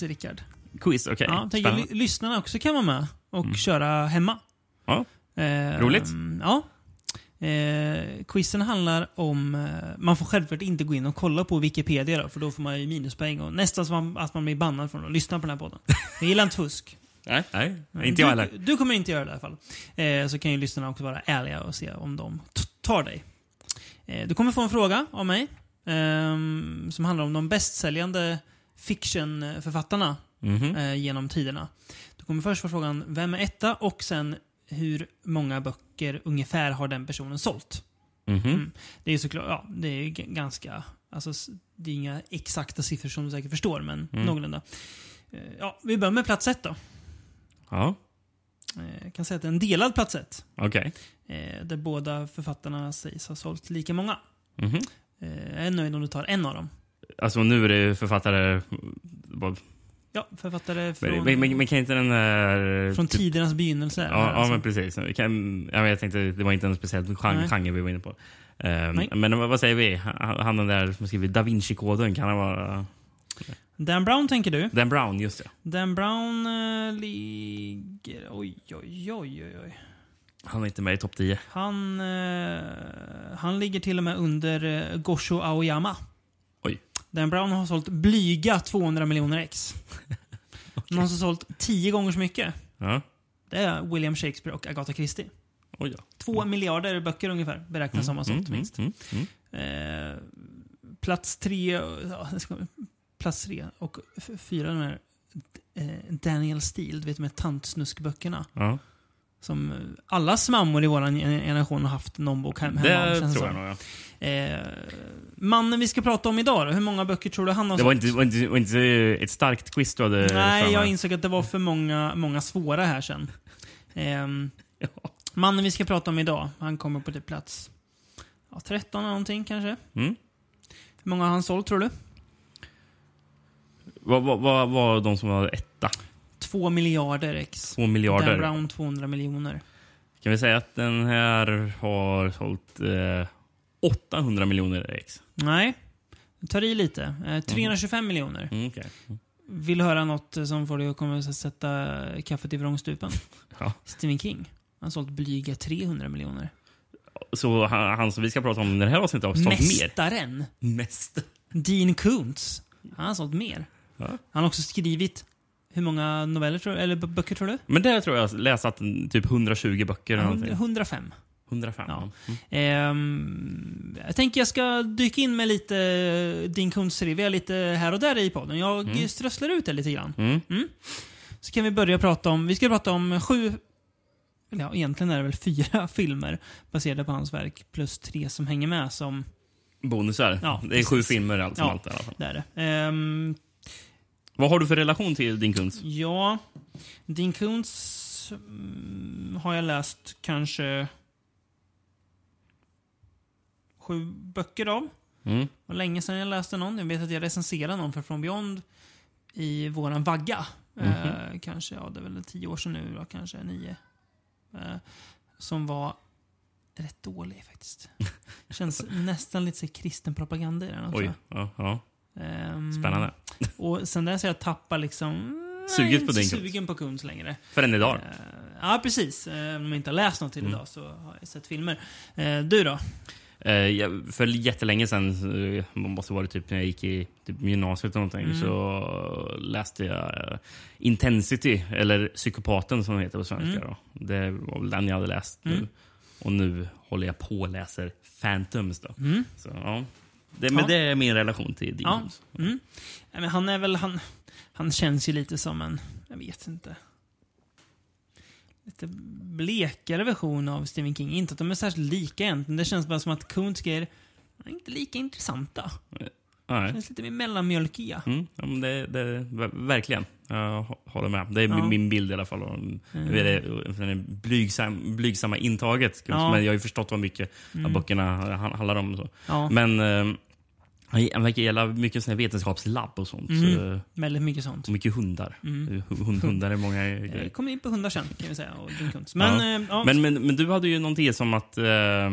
quiz, Rickard. Quiz, okej. Ja, tänker ly- lyssnarna också kan vara med och köra hemma. Ja. Eh, Roligt. Ja. Eh, quizen handlar om... Eh, man får självklart inte gå in och kolla på Wikipedia då, för då får man ju minuspoäng och nästan som att man blir bannad från att lyssna på den här podden. Jag gillar inte fusk. Nej, nej, inte jag heller. Du, du kommer inte göra det i alla fall. Eh, så kan ju lyssnarna också vara ärliga och se om de tar dig. Eh, du kommer få en fråga av mig ehm, som handlar om de bästsäljande fictionförfattarna Mhm. eh, genom tiderna. Du kommer först få frågan vem är etta och sen hur många böcker ungefär har den personen sålt. Mhm. Mm. Det är ju såklart, ja, det är ganska, alltså det är inga exakta siffror som du säkert förstår, men Mm. någorlunda. Eh, ja, vi börjar med plats ett då. Ja, Eh, Jag kan säga att det är en delad plats ett. okej. Eh, där båda författarna sägs ha sålt lika många. Eh, jag är nöjd om du tar en av dem. Alltså nu är det författare... vad- Ja, författare från, Men, men, men kan inte den där... från typ- tidernas begynnelse. Ja, ja alltså. men precis. Kan, ja, jag tänkte, det var inte en speciell genre, genre vi var inne på. Nej. men vad säger vi? Han den där som skriver Da Vinci-koden, kan han vara... Dan Brown tänker du? Dan Brown, just det. Dan Brown eh, ligger... Oj, oj, oj, oj, oj. Han är inte med i topp 10. Han, eh, han ligger till och med under eh, Gosho Aoyama. Dan Brown har sålt blyga 200 miljoner ex. Någon som sålt tio gånger så mycket. Ja. Det är William Shakespeare och Agatha Christie. Oj då. Två miljarder böcker ungefär beräknas som har sålt Mm, minst. mm, mm. Eh, plats tre, ja, plats tre och fyra de här eh, Daniel Steele, du vet de här tantsnuskböckerna. Ja. Som allas mammor i vår generation har haft någon bok hemma. Det tror jag nog ja. Eh, mannen vi ska prata om idag då, hur många böcker tror du han har sålt? Det var inte, var, inte, var inte, ett starkt quiz du hade Nej, jag insåg att det var för många, många svåra här sen. Eh. Mannen vi ska prata om idag, han kommer på typ plats ja, 13 någonting kanske. Mm. Hur många har han sålt tror du? Vad var, var, var de som var ett 2 miljarder ex. 2 miljarder. Den Brown 200 miljoner. Kan vi säga att den här har sålt eh, 800 miljoner ex? Nej, tar i lite. Eh, 325 mm. miljoner. Mm, okay. mm. Vill du höra något som får dig att komma att sätta kaffet i vrångstupen? ja. Stephen King. Han har sålt blyga 300 miljoner. Så han, han, som vi ska prata om i det här avsnittet har sålt mer? Mästaren! Dean Koontz. Han har sålt mer. Ja. Han har också skrivit hur många noveller tror, eller böcker tror du? Men det tror jag läst att typ 120 böcker eller någonting. 105. 105. Ja. Mm. Ehm, jag tänker jag ska dyka in med lite Dean Koontz-trivia lite här och där i podden. Jag Mm. strösslar ut det lite grann. Mm. Så kan vi börja prata om, vi ska prata om sju, ja, egentligen är det väl fyra filmer baserade på hans verk. Plus tre som hänger med som, Bonusar. Ja, det är sju precis. filmer allt som Ja. allt i alla fall. det är det. Ehm, Vad har du för relation till din kunst? Ja, Dean Koontz mm, har jag läst kanske sju böcker av. Mm. Var länge sedan jag läste någon. Jag vet att jag recenserade någon för From Beyond i våran vagga. Eh, kanske, ja det är väl tio år sedan nu då, kanske nio. Eh, som var rätt dålig faktiskt. Känns nästan lite så kristen propaganda i den också. Oj. Ja, ja. Ehm, Spännande. Och sen dess har jag tappat liksom... Suget på din sugen på Koontz längre. För än idag. Eh, ja, precis. Eh, Om jag inte har läst något till Mm. idag så har jag sett filmer. Eh, du då? Jag, för jättelänge sedan, eh, man måste vara typ när jag gick i typ gymnasiet eller någonting, Mm. så läste jag Intensity, eller Psykopaten som det heter på svenska. Mm. Då. Det var väl den jag hade läst nu. Mm. Och nu håller jag på och läser Phantoms. Då. Mm. Så, ja. Det, men Ja. det är min relation till Ja. Demons. Mm. Men han är väl... Han, han känns ju lite som en... Jag vet inte. Lite blekare version av Stephen King. Inte att de är särskilt lika egentligen. Det känns bara som att Koontz grejer är inte lika intressanta. Nej. Känns lite mer mellanmjölkiga. Mm, ja, men det, det, ver- verkligen. Jag hå- håller med. Det är Ja. min bild i alla fall. Mm. det, det blygsam, blygsamma intaget. Ja. Men jag har ju förstått vad mycket av Mm. böckerna han- handlar om. Så. Ja, Men eh, han verkar gilla mycket såna vetenskapslabb och sånt. Mm. Så, väldigt mycket sånt. och mycket hundar. Mm. Hund, hundar är många Jag grejer. kommer in på hundar sen, kan vi säga. Och. Men, Ja. eh, ja. Men, men, men du hade ju någon tes om att eh, Eh,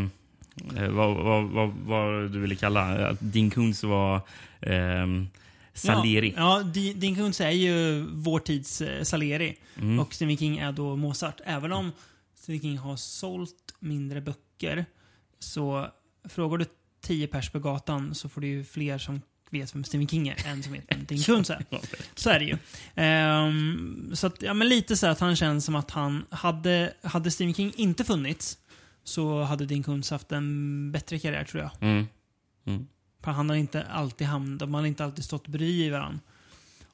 vad, vad, vad, vad du ville kalla att Dean Koontz var ehm, Salieri. Ja, ja Di- Dean Koontz är ju vår tids eh, Salieri. Mm. Och Stephen King är då Mozart. Även om Stephen King har sålt mindre böcker så frågar du tio pers på gatan så får du ju fler som vet vem Stephen King är än som vet vem Dean Koontz är. Så är det ju. Ehm, så att, ja, men lite så att han känns som att han hade, hade Stephen King inte funnits så hade Dean Koontz haft en bättre karriär tror jag. Mm. Mm. För han har inte alltid hamnat, de har inte alltid stått bredvid varandra.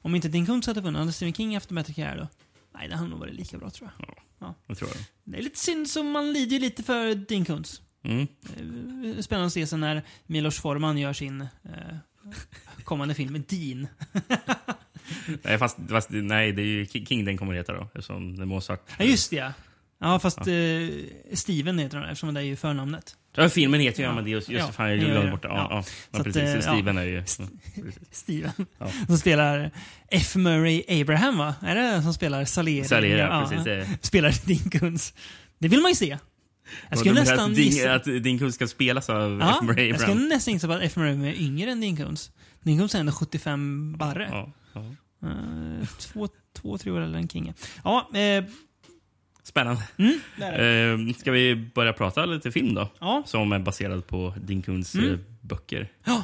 Om inte Dean Koontz hade funnits, hade Stephen King haft en bättre karriär då? Nej, det hade nog varit lika bra tror jag. Jag tror det. Det är lite synd, så man lider ju lite för Dean Koontz. Mm. Eh, Spännande att se sen när Milos Forman gör sin eh, kommande film med Dean. Nej, fast, fast, nej, det är ju King den kommer heta då. Eftersom det är Mozart. Ja, just det ja. Ja, fast eh, Steven heter han eftersom det är ju förnamnet. Ja, filmen heter ju Ja. Amadeus. Just Ja, det, fan, jag ja, glömde ja. bort det. Ja, Ja. ja. Ja, att, precis. eh, ja. Steven är ju... Steven. Ja. Som spelar F. Murray Abraham, va? Är det som spelar Salieri? Salieri, ja, precis. Spelar Koontz. Det vill man ju se. Jag skulle nästan att gissa... Att Koontz ska spelas av Ja, F. Murray jag skulle Abraham. nästan gissa på att F. Murray är yngre än. Dean Koontz är ändå 75 barre. Ja, ja. Eh, två, två, tre år äldre än King. Ja, eh, Spännande. mm, där är det. Eh, ska vi börja prata lite film då? Ja. Som är baserad på Dean Koontz Mm. eh, böcker. ja.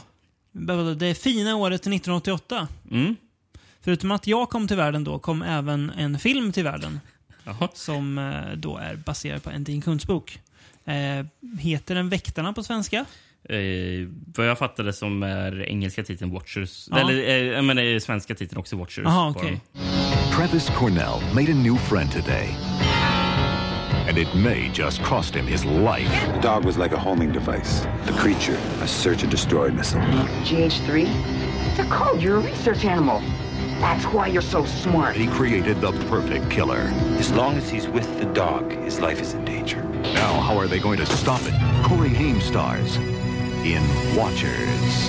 Det fina året 1988. Mm. Förutom att jag kom till världen då, kom även en film till världen. Jaha. Som eh, då är baserad på en Dean Koontz-bok. Eh, heter den Väktarna på svenska? Eh, vad jag fattade som är engelska titeln Watchers. Ja. Eller eh, jag menar, eh, svenska titeln också Watchers. Okej. den. Travis Cornell made a new friend today. And it may just cost him his life. The dog was like a homing device. The creature, a search and destroy missile. GH3? They're called. You're a research animal. That's why you're so smart. He created the perfect killer. As long as he's with the dog, his life is in danger. Now, how are they going to stop it? Corey Haim stars in Watchers.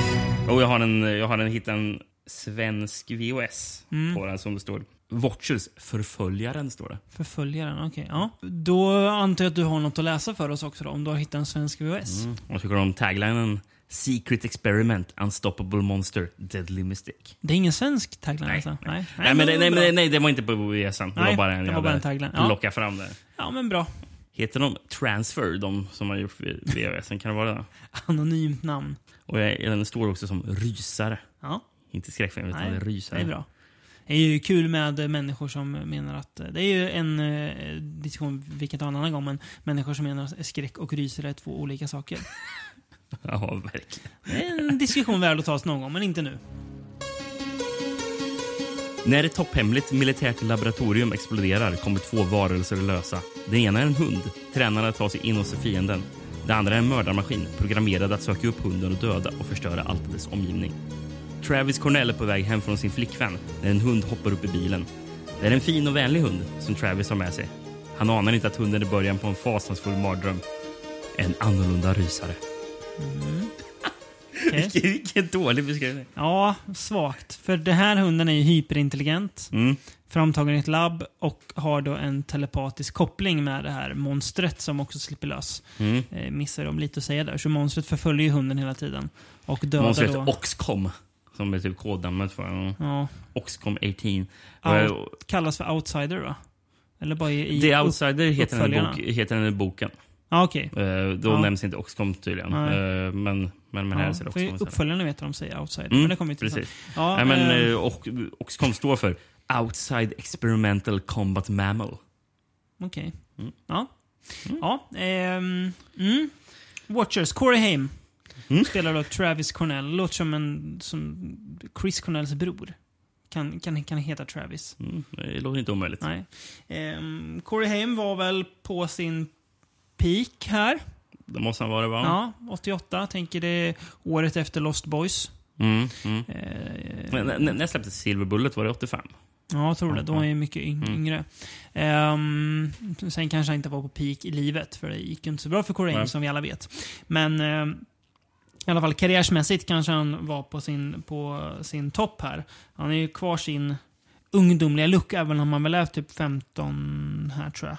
Och jag har en, jag har en, hittat en svensk VOS Mm. på den som det står. Watchers, förföljaren står det. Förföljaren, okej. Ja. Då antar jag att du har något att läsa för oss också då, om du har hittat en svensk VHS. Mm. Vad tycker du om taglinen? Secret experiment, unstoppable monster, deadly mistake. Det är ingen svensk tagline Nej, alltså? nej. Nej, men det, nej, men nej, det var inte på VHSen. Det Nej, var bara en det var bara en tagline. Ja. plockat fram där. Ja, men bra. Heter de Transfer, de som har gjort VHSen? Kan det vara det? Anonymt namn. Och den står också som rysare. Ja, Inte skräckfilm, utan nej, rysare. det är bra. Det är ju kul med människor som menar att... eh, Det är ju en eh, diskussion vi kan ta en annan gång, men människor som menar att skräck och rysare är två olika saker. Ja, verkligen. Det är en diskussion värd att tas någon gång, men inte nu. När ett topphemligt militärt laboratorium exploderar kommer två varelser lösa. Den ena är en hund. Tränarna tar sig in hos fienden. Det andra är en mördarmaskin programmerad att söka upp hunden och döda och förstöra allt dess omgivning. Travis Cornell är på väg hem från sin flickvän när en hund hoppar upp i bilen. Det är en fin och vänlig hund som Travis har med sig. Han anar inte att hunden är början på en fasansfull mardröm. En annorlunda rysare. Okej. Vilken, vilken dålig beskrivning. Ja, svagt. För den här hunden är ju hyperintelligent, Mm. framtagen i ett labb och har då en telepatisk koppling med det här monstret som också slipper lös. Mm. Eh, missar de lite att säga där. Så monstret förföljer ju hunden hela tiden. Och dödar Monstret då... Oxcom. Som är typ kodnamnet för den. Ja, Oxcom 18. out, kallas för outsider va? Eller bara i... i The upp- Outsider heter den, bok, heter den i boken. Ja, okej. Eh, då Ja. nämns inte Oxcom tydligen. Eh, men, men, men här Ja, ser Oxcom. uppföljarna vet de säger outsider. Mm, men det kommer sen. Precis. Ja, Nej, men, eh, och, Oxcom står för Outside Experimental Combat Mammal. Okej. Mm. Ja. Ja. ehm, mm. Watchers, Corey Haim. Mm. Spelar då Travis Cornell. Låter som en... Som Chris Cornells bror. Kan, kan, kan heta Travis. Mm, det låter inte omöjligt. Nej. Um, Corey Haim var väl på sin peak här. Det måste han vara, va? Ja, 88. Tänker det året efter Lost Boys. Mm, mm. Eh, Men, när, när släpptes Silver Bullet? Var det 85? Ja, jag tror det. De är ju mycket Mm. yngre. Ehm, sen kanske han inte var på peak i livet, för det gick ju inte så bra för Corey Haim, Nej. som vi alla vet. Men ehm, i alla fall karriärsmässigt kanske han var på sin, på sin topp här. Han är ju kvar sin ungdomliga look, även om han väl är typ 15 här tror jag.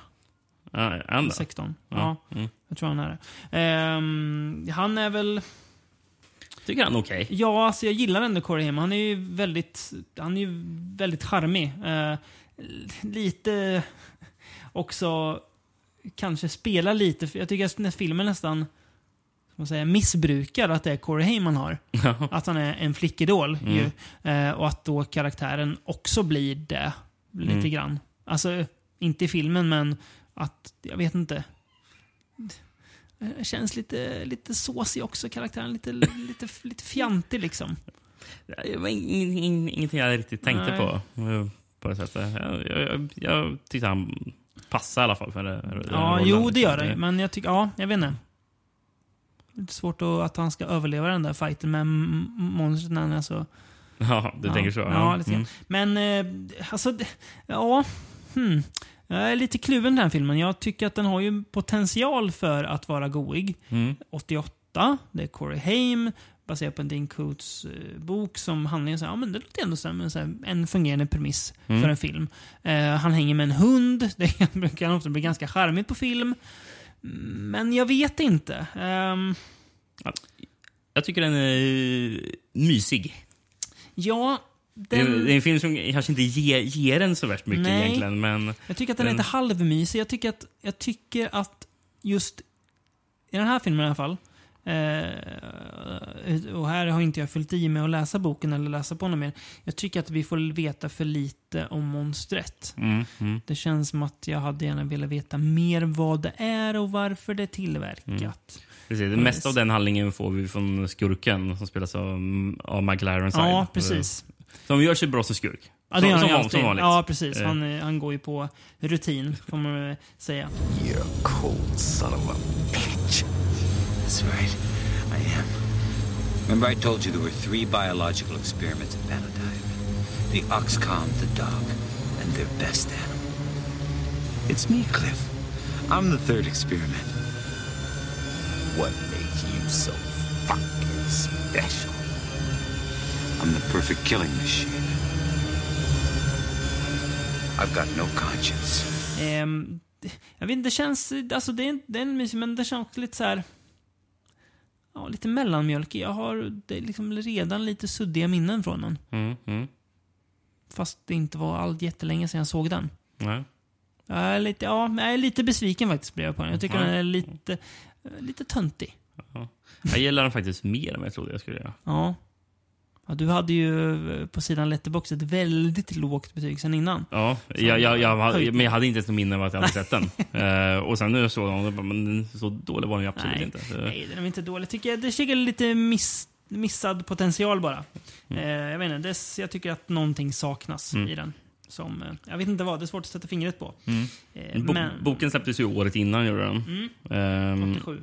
Ja, är han då? 16. Ja, mm. jag tror han är det. Ehm, han är väl... Tycker han okej? Ja, alltså jag gillar ändå Corey Haim. Han är ju väldigt, han är ju väldigt charmig. Eh, lite också kanske spelar lite, jag tycker att filmen nästan man säga, missbrukar att det är Corey Haim man har. Att han är en flickidol. Ju, eh, och att då karaktären också blir det lite grann. Alltså, inte i filmen, men att, jag vet inte. Det känns lite, lite såsig också, karaktären. Lite, lite, lite fjantig liksom. Det var ing- ing- ingenting jag riktigt tänkte Nej. på. eh, På det sättet. Jag, jag, jag, jag tyckte han passade i alla fall för det. Ja, jo det gör det. Men jag tycker, ja, jag vet inte. Lite svårt att, att han ska överleva den där fighten med m- monstret när han är så... Ja, du ja. tänker så? Ja, lite grann. Mm. Men, eh, alltså, ja. Hmm. Jag är lite kluven den här filmen. Jag tycker att den har ju potential för att vara goig. Mm. 88, det är Corey Haim, baserat på en Dean Coates eh, bok som handlar om ja, men det låter ändå som en fungerande premiss Mm. för en film. Eh, han hänger med en hund, det brukar ofta bli ganska charmigt på film. Men jag vet inte. Ehm, Jag tycker den är mysig. ja, är, den, det är en film som kanske inte ger, ger en så värst mycket Nej. egentligen, men... jag tycker att den är den- lite halvmysig. Jag tycker att, jag tycker att just i den här filmen i alla fall, eh, och här har inte jag fyllt i med att läsa boken eller läsa på något mer. Jag tycker att vi får veta för lite om monstret. Mm, mm. Det känns som att jag hade gärna velat veta mer vad det är och varför det är tillverkat. Precis, det mesta av den handlingen får vi från skurken som spelas av, av Michael Ironside. Ja, precis. Som gör sig bra som skurk. Ja, det gör han som, som, som vanligt. Ja, precis. Eh. Han, han går ju på rutin, får man säga. You're a cold son of a bitch. That's right. I am. Remember I told you there were three biological experiments at Panodyne? The oxcom, the dog, and their best animal. It's me, Cliff. I'm the third experiment. What makes you so fucking special? I'm the perfect killing machine. I've got no conscience. Ehm, jag vet inte, det. Alltså det är, det är en mysig, men det känns lite så här... Ja, lite mellanmjölkig. Jag har det är liksom redan lite suddiga minnen från den. Mm, mm. Fast det inte var allt jättelänge sedan jag såg den. Nej. Jag är lite, ja, jag är lite besviken faktiskt blev jag på den. Jag tycker Ja. den är lite, lite töntig. Jag gillar den faktiskt mer än vad jag trodde jag skulle göra. Ja. Ja. Du hade ju eh, på sidan Letterboxd ett väldigt lågt betyg sen innan. Ja, jag, jag, jag, men jag hade inte ens något minne av att jag hade sett den. Eh, och sen när jag såg den, men så dålig var den ju absolut Nej. inte. Så, Nej, den är inte dålig. Tycker jag, det är lite miss, missad potential bara. Mm. Eh, jag vet inte, det, jag tycker att någonting saknas i den. Som, eh, jag vet inte vad, det är svårt att sätta fingret på. Bo, men, Boken släpptes ju året innan. Gjorde den. Ehm, 87.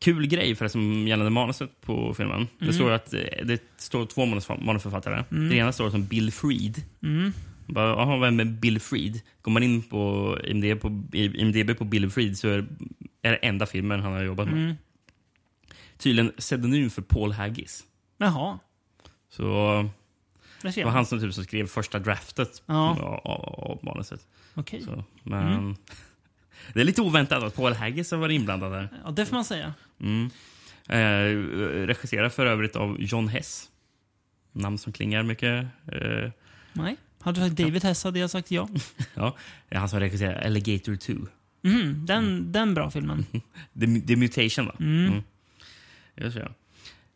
Kul grej förresten gällande manuset på filmen. Mm. Det står att eh, det står två manus, manusförfattare. Det ena står som Bill Freed. Mm. Bara, Jaha, vem är Bill Freed? Går man in på IMDb på, IMDb på Bill Freed så är, är det enda filmen han har jobbat med. Mm. Tydligen pseudonym för Paul Haggis. Jaha, Så det var han som, typ, som skrev första draftet Ja. av, av, av manuset. Okej. Så, men Det är lite oväntat att Paul Haggis har varit inblandad där. Ja, det får man säga. Mm. Eh, regisserad för övrigt av John Hess. Namn som klingar mycket. Eh, Nej. Hade du sagt David Hess hade jag sagt ja. ja, han som regisserar Alligator 2. Mhm, den, den bra filmen. The, The Mutation, va? Mm. Just det, ja.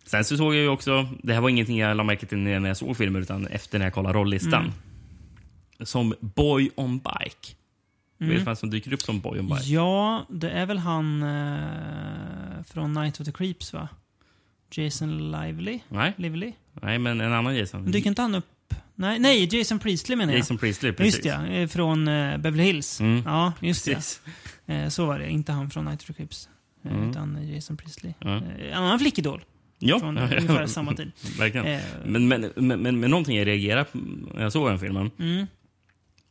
Sen så såg jag ju också, det här var ingenting jag la märke till när jag såg filmen, utan efter när jag kollade rollistan. Som Boy on Bike. Vet du vem som dyker upp som Boy on Bike? Ja, det är väl han eh, från Night of the Creeps va? Jason Lively? Nej, Lively? nej, men en annan Jason. Dyker inte han upp? Nej, nej Jason Priestley menar jag. Jason Priestley, precis. Just ja, eh, från eh, Beverly Hills. Mm. Ja, just Precis. det. Eh, så var det. Inte han från Night of the Creeps. Eh, Mm. Utan Jason Priestley. Ja. Eh, annan flickidol. Ja, Från eh, ungefär samma tid. Verkligen. Eh, Men, men, men, men, men någonting jag reagerade på när jag såg den filmen. Mm.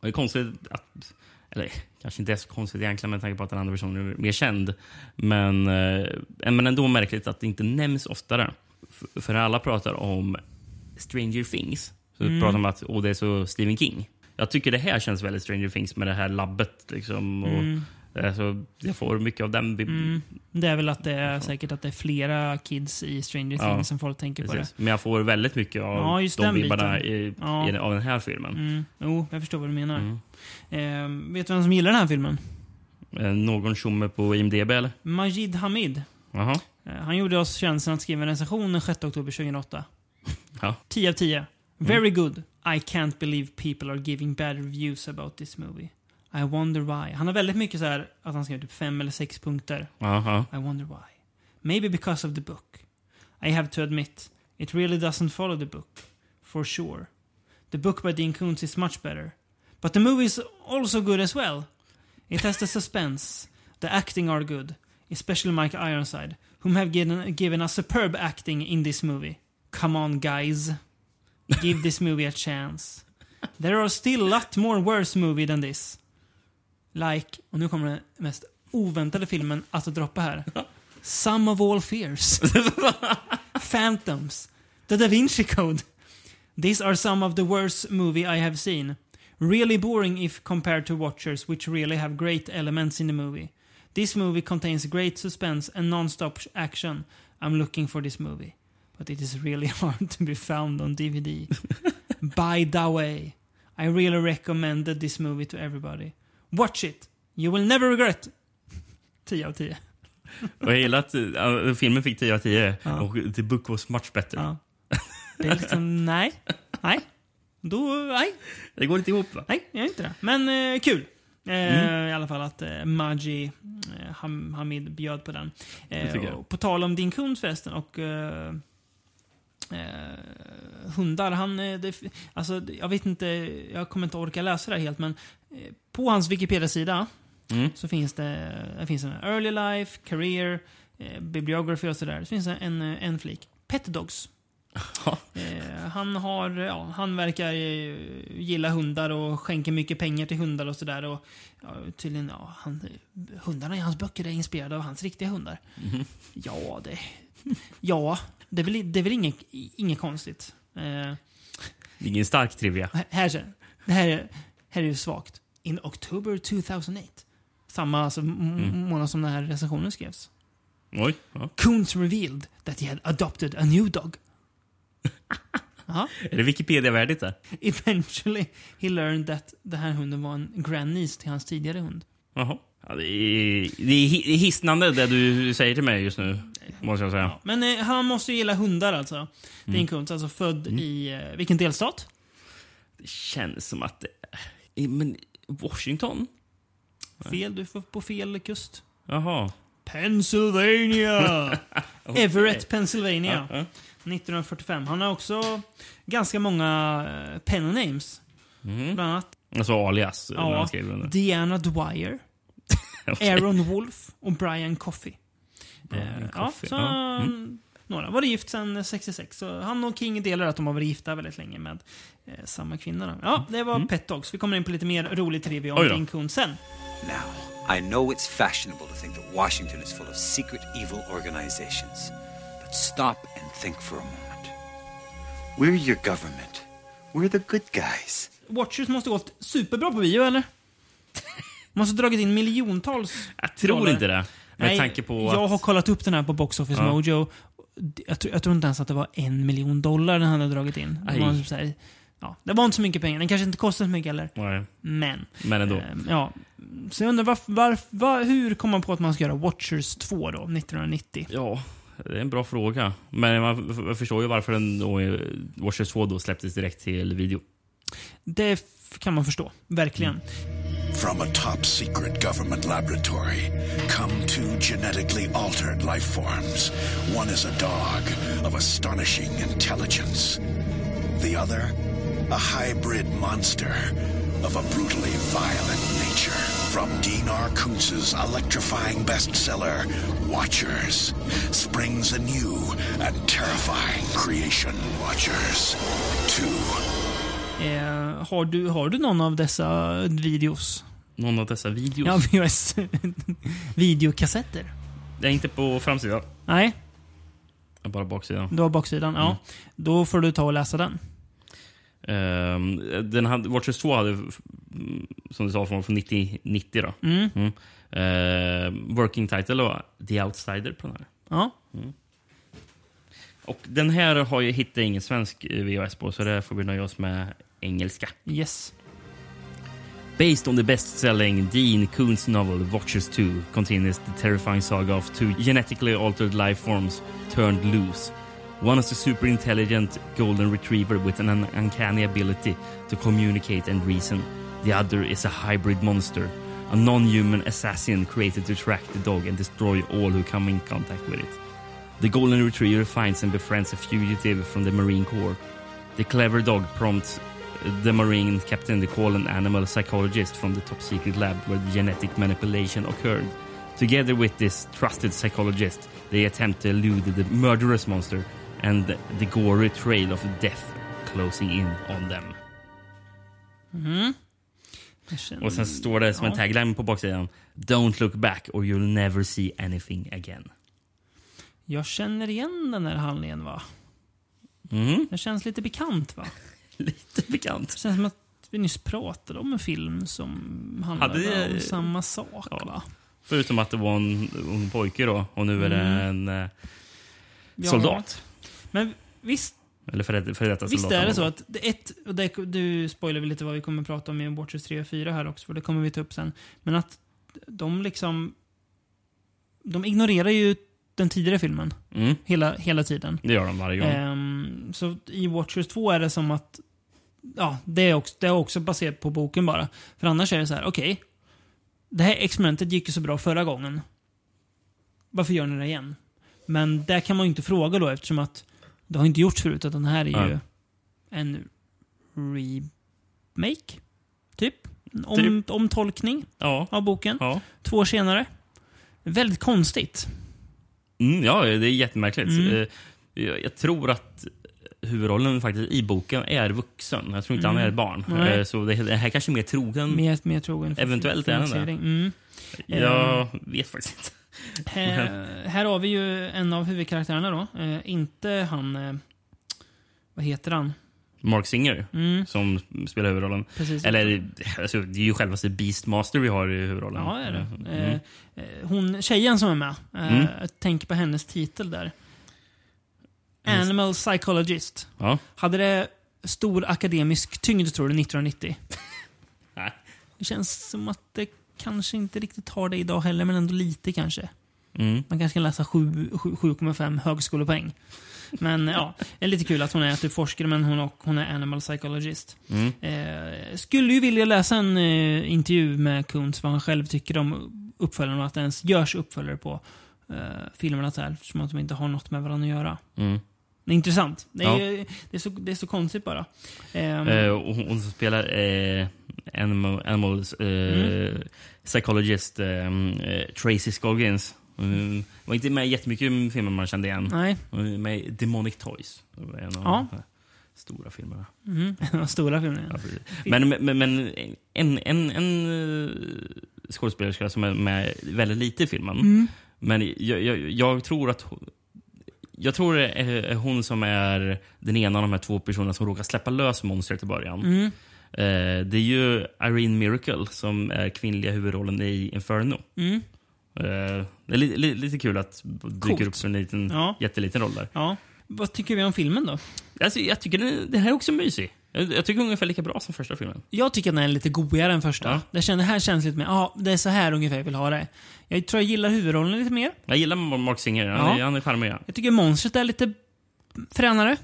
Och det är konstigt att... Eller kanske inte är så konstigt egentligen med tanke på att den andra personen är mer känd. Men, eh, men ändå märkligt att det inte nämns oftare. För när alla pratar om Stranger Things så Mm. pratar de om att oh, det är så Stephen King. Jag tycker det här känns väldigt Stranger Things med det här labbet. Liksom, och, Mm. Eh, Så jag får mycket av den. vib- Det är väl att det är säkert att det är flera kids i Stranger Ja, Things som folk tänker på det. Precis. Men jag får väldigt mycket av Ja, just de vibbarna i, Ja. i, av den här filmen. Mm. Jo, jag förstår vad du menar. Mm. Eh, vet du vem som gillar den här filmen? Eh, Någon tjomme på IMDB eller? Majid Hamid. Jaha. Eh, han gjorde oss tjänsten att skriva en recension den 6 oktober 2008. Ja. 10 av 10. Very good. I can't believe people are giving bad reviews about this movie. I wonder why. Han har väldigt mycket så här att han skriver typ fem eller sex punkter. Jaha. I wonder why. Maybe because of the book. I have to admit, it really doesn't follow the book. For sure. The book by Dean Koontz is much better. But the movie is also good as well. It has the suspense. The acting are good. Especially Mike Ironside, whom have given, given us superb acting in this movie. Come on, guys. Give this movie a chance. There are still a lot more worse movie than this. Like, och nu kommer den mest oväntade filmen att droppa här. Some of all fears. Phantoms. The Da Vinci Code. These are some of the worst movie I have seen. Really boring if compared to Watchers, which really have great elements in the movie. This movie contains great suspense and non-stop action. I'm looking for this movie. But it is really hard to be found on DVD. By the way, I really recommended this movie to everybody. Watch it. You will never regret. 10 av 10. Och jag gillar att uh, filmen fick 10 av 10 Ja. och the book was much better. Ja. Det är liksom, nej. Nej. Då, nej. Det går inte ihop va? Nej, jag gör inte det. Men eh, kul. Eh, I alla fall att eh, Maji eh, Ham, Hamid bjöd på den. På tal om din kund förresten och eh, hundar. Han, eh, det, alltså, jag vet inte, jag kommer inte orka läsa det här helt men eh, på hans Wikipedia-sida Mm. så finns det, det finns en early life, career, eh, bibliography och sådär. Så finns det en, eh, en flik. Pet Dogs. Eh, han, har, ja, han verkar gilla hundar och skänker mycket pengar till hundar och sådär. Och, ja, tydligen, ja, han, hundarna i hans böcker är inspirerade av hans riktiga hundar. Ja, det, ja, det är väl, det är väl inget, inget konstigt. Eh, ingen stark trivia. här, här, det här, är- här är det svagt. In October 2008. Samma alltså, m- månad som den här recensionen skrevs. Oj. Ja. Coons revealed that he had adopted a new dog. Är det Wikipedia-värdigt där? Eventually he learned that den här hunden var en grandniece till hans tidigare hund. Jaha. Ja, det, är, det är hi- hisnande det du säger till mig just nu. Måste jag säga. Ja. Men eh, han måste ju gilla hundar alltså. Mm. Din Kuntz, alltså född i, eh, vilken delstat? Det känns som att det är... Men Washington? Fel, du får på fel kust. Jaha. Pennsylvania! Everett, Pennsylvania. Ja, ja. 1945. Han har också ganska många eh, pen names. Mm. Bland annat Alltså alias. ja. Diana Dwyer, Aaron Wolf och Brian Coffey. Brian Eh, Coffey, Ja, så, ja. Mm. mm. Några var gift sedan 66. Så han och King delar att de har varit gifta väldigt länge med eh, samma kvinna. Då. Ja, det var Pet Dogs. Vi kommer in på lite mer rolig trivia om Mm. Din kund sen. Now, I know it's fashionable to think that Washington is full of secret evil organizations. But stop and think for a moment. We're your government. We're the good guys. Watchers måste gått superbra på bio, eller? måste dragit in miljontals Jag tror dollar. inte det. Med Nej, tanke på jag att... har kollat upp den här på Box Office Ja. Mojo. Jag, tror- jag tror inte ens att det var en miljon dollar den hade dragit in. Det var, så här, ja, det var inte så mycket pengar. Den kanske inte kostade så mycket heller. Nej, Men. Men ändå. Eh, ja. Så jag undrar varf, varf, var, hur kom man på att man ska göra Watchers 2 då, 1990? Ja, det är en bra fråga. Men man förstår ju varför den då, Watchers 2 då släpptes direkt till video. Det kan man förstå. Verkligen. From a top secret government laboratory come two genetically altered life forms. One is a dog of astonishing intelligence, the other, a hybrid monster of a brutally violent nature. From Dean R. Kuntz's electrifying bestseller, Watchers, springs a new and terrifying creation. Watchers 2. Eh, har, du, har du någon av dessa videos? Någon av dessa videos. Ja, VHS. Videokassetter? Det är inte på framsidan. Nej, bara baksidan. du har baksidan. Ja. Då får du ta och läsa den. Ehm, den hade, Watchers 2 hade, mm, som du sa, från, från 90, 90 då. Mm. Mm. Eh, working title då, The Outsider på den här. Ja. Och den här har ju hittat ingen svensk eh, VHS på, så där får vi nöja oss med engelska. Yes. Based on the best-selling Dean Koontz novel Watchers 2 continues the terrifying saga of two genetically altered life forms turned loose. One is a super intelligent golden retriever with an un- uncanny ability to communicate and reason. The other is a hybrid monster, a non-human assassin created to track the dog and destroy all who come in contact with it. The golden retriever finds and befriends a fugitive from the Marine Corps. The clever dog prompts uh, the Marine captain to call an animal psychologist from the top secret lab where the genetic manipulation occurred. Together with this trusted psychologist, they attempt to elude the murderous monster and the gory trail of death closing in on them. Känner- Och sen står det som en tagline på baksidan. Don't look back or you'll never see anything again. Jag känner igen den här handlingen va? Mhm. Det känns lite bekant va? Lite bekant. Det känns som att vi nyss pratade om en film som handlade Hade- om samma sak Ja. va? Förutom att det var en ung pojke då och nu är det en eh, Ja. soldat. Men visst, Eller för, för detta visst är det så att det, ett, och det, du spoilar väl lite vad vi kommer att prata om i Watchers 3 och 4 här också, för det kommer vi ta upp sen. Men att de liksom... De ignorerar ju den tidigare filmen Mm, hela, hela tiden. det gör de varje gång. Ehm, så i Watchers 2 är det som att ja, det är, också, det är också baserat på boken bara. För annars är det så här, okej. det här experimentet gick ju så bra förra gången. Varför gör ni det igen? Men där kan man ju inte fråga då eftersom att det har inte gjorts förut. Att den här är ju en remake. Typ. Om, omtolkning Ja. av boken. Ja. Två år senare. Väldigt konstigt. Mm, ja, det är jättemärkligt. Mm. Eh, Jag, tror att huvudrollen faktiskt i boken är vuxen. Jag tror inte Mm. han är ett barn. Nej. Eh, Så det, här kanske är mer trogen. Mer, mer trogen Eventuellt är den det. Mm. Jag vet faktiskt inte. Här, här har vi ju en av huvudkaraktärerna då. Eh, inte han... Eh, vad heter han? Mark Singer Mm, som spelar huvudrollen. precis. Eller alltså, det är ju självaste Beastmaster vi har i huvudrollen. Ja, är det. Mm. Eh, eh, hon, tjejen som är med. Eh, Mm. Tänker på hennes titel där. Animal Psychologist. Ja. Hade det stor akademisk tyngd tror du 1990? Nej. Det känns som att det kanske inte riktigt har det idag heller, men ändå lite kanske. Mm. Man kanske kan läsa sju- sju- 7,5 högskolepoäng. Men ja, det är lite kul att hon är typ forskare, men hon, och, hon är animal psychologist. Mm. Eh, skulle ju vilja läsa en eh, intervju med Kuntz, vad han själv tycker om uppföljaren och att det ens görs uppföljare på eh, filmerna så här, eftersom att de inte har något med varandra att göra. Mm. Det är intressant. Det är, Ja. ju- det är, så, det är så konstigt bara. Ehm, Eh, hon, hon spelar eh, Animal, Animals eh, Mm. Psychologist Tracy Scoggins. Hon var inte med jättemycket i filmer man kände igen. nej, Hon är med i Demonic Toys. En av Ja. de stora filmerna. mm, de stora filmerna. Ja, men, men, men en, en, en eh, skådespelerska som är med väldigt lite i filmen. Mm. Men jag, jag, jag tror att hon, jag tror det är hon som är den ena av de här två personerna som råkar släppa lös monstret i början. Mm. Eh, det är ju Irene Miracle som är kvinnliga huvudrollen i Inferno. Mm. Eh, det är li, li, lite kul att dyker Coolt. upp en liten, Ja. jätteliten roll där. Ja. Vad tycker vi om filmen då? Alltså, jag tycker den, den här är också mysig. Jag, jag tycker ungefär lika bra som första filmen. Jag tycker att den är lite godare än första. Ja. Det, känner, här känns lite mer, ja, det är så här ungefär jag vill ha det. Jag tror jag gillar huvudrollen lite mer. Jag gillar Mark Singer. Han, Ja. är, han är charmig. Ja. Jag tycker monstret är lite fränare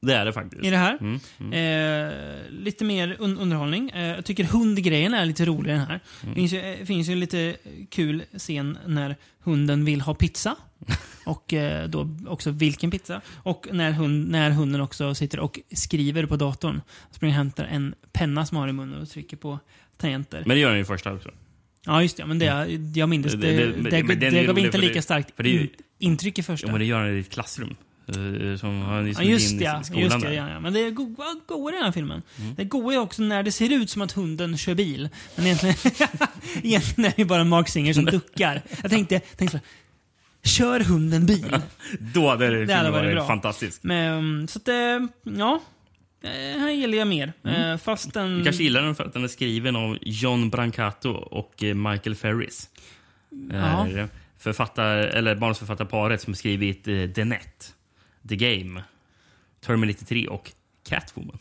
Det är det faktiskt. i det här. Mm, mm. Eh, lite mer un underhållning. Eh, jag tycker hundgrejen är lite rolig den här. Mm. Det finns ju, eh, finns ju en lite kul scen när hunden vill ha pizza. Och eh, då också vilken pizza. Och när, hund, när hunden också sitter och skriver på datorn. Springer och hämtar en penna som han har i munnen och trycker på tangenter. Men det gör den ju första också. Ja, just det. Men det, jag minns det. Det- Det, det- det, det, gav inte lika starkt det intryck i första. Ja, men det gör den i ett klassrum. Eh, Som han Ja, liksom just in det. i Ja. skolan Just det ja, ja. Men det är goa, goa i den här filmen. Mm. Det är goa också när det ser ut som att hunden kör bil. Men egentligen, egentligen är det bara Mark Singer som duckar. Jag tänkte, tänkte så, kör hunden bil? Då hade det, Det hade varit bra. fantastiskt. Men, så att, eh, ja. Eh, här gillar jag mer. Eh, fast den... Du kanske gillar den för att den är skriven av John Brancato och Michael Ferris. Ja. Eh, Författar, eller manusförfattarparet som skrivit The Net, The Game, Terminator 3 och Catwoman.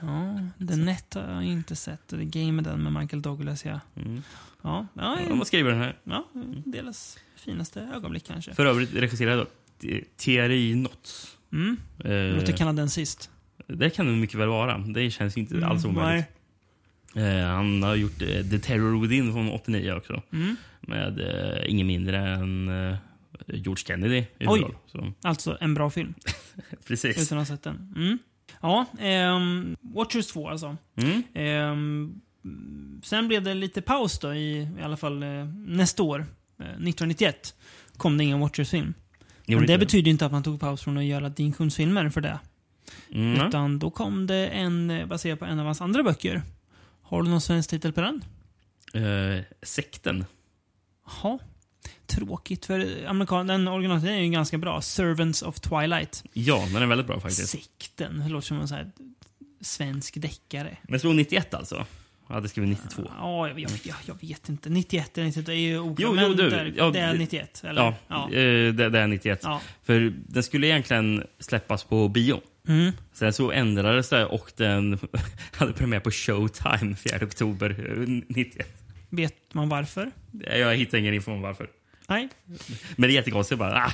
Ja, The Net har jag inte sett. The Game är den med Michael Douglas, ja. Mm. Ja, ja, De har skrivit den här. ja deras finaste ögonblick kanske. För övrigt regisserad av Thierry Notz. Mm. Eh, Låter kanadensiskt. det kan det mycket väl vara. Det känns inte alls Mm, omöjligt. Eh, han har gjort eh, The Terror Within från 89 också. Mm. Med eh, ingen mindre än eh, George Kennedy i Oj. Så, Alltså en bra film, precis. utan att ha sett den. Mm. Ja, ehm, Watchers 2 alltså. Mm. Ehm, sen blev det lite paus då, i, i alla fall eh, nästa år, eh, 1991, kom det ingen Watchers-film. Men det betyder inte att man tog paus från att göra Dean Kuhns-filmer för det. Mm. Utan då kom det en eh, baserad på en av hans andra böcker. Har du någon svensk titel på den? Eh, sekten. Jaha. Tråkigt, för amerikan den originaltiteln är ju ganska bra. Servants of Twilight. Ja, den är väldigt bra faktiskt. Sekten. Det låter som en sån här svensk deckare. Men slog 91 alltså? Jag hade skrivit 92. Ja, jag, jag, jag, vet inte. 91 eller 92 är ju oklart. Jo, jo, du. där, Ja, det är det- 91, eller? Ja, ja. eh, det, det är 91. Ja. För den skulle egentligen släppas på bio. Mm. Sen så ändrades det och den hade premiär på Showtime 4 oktober eh, 91. Vet man varför? Jag hittar ingen info om varför. Nej, Men det är jättekonstigt bara. Ah,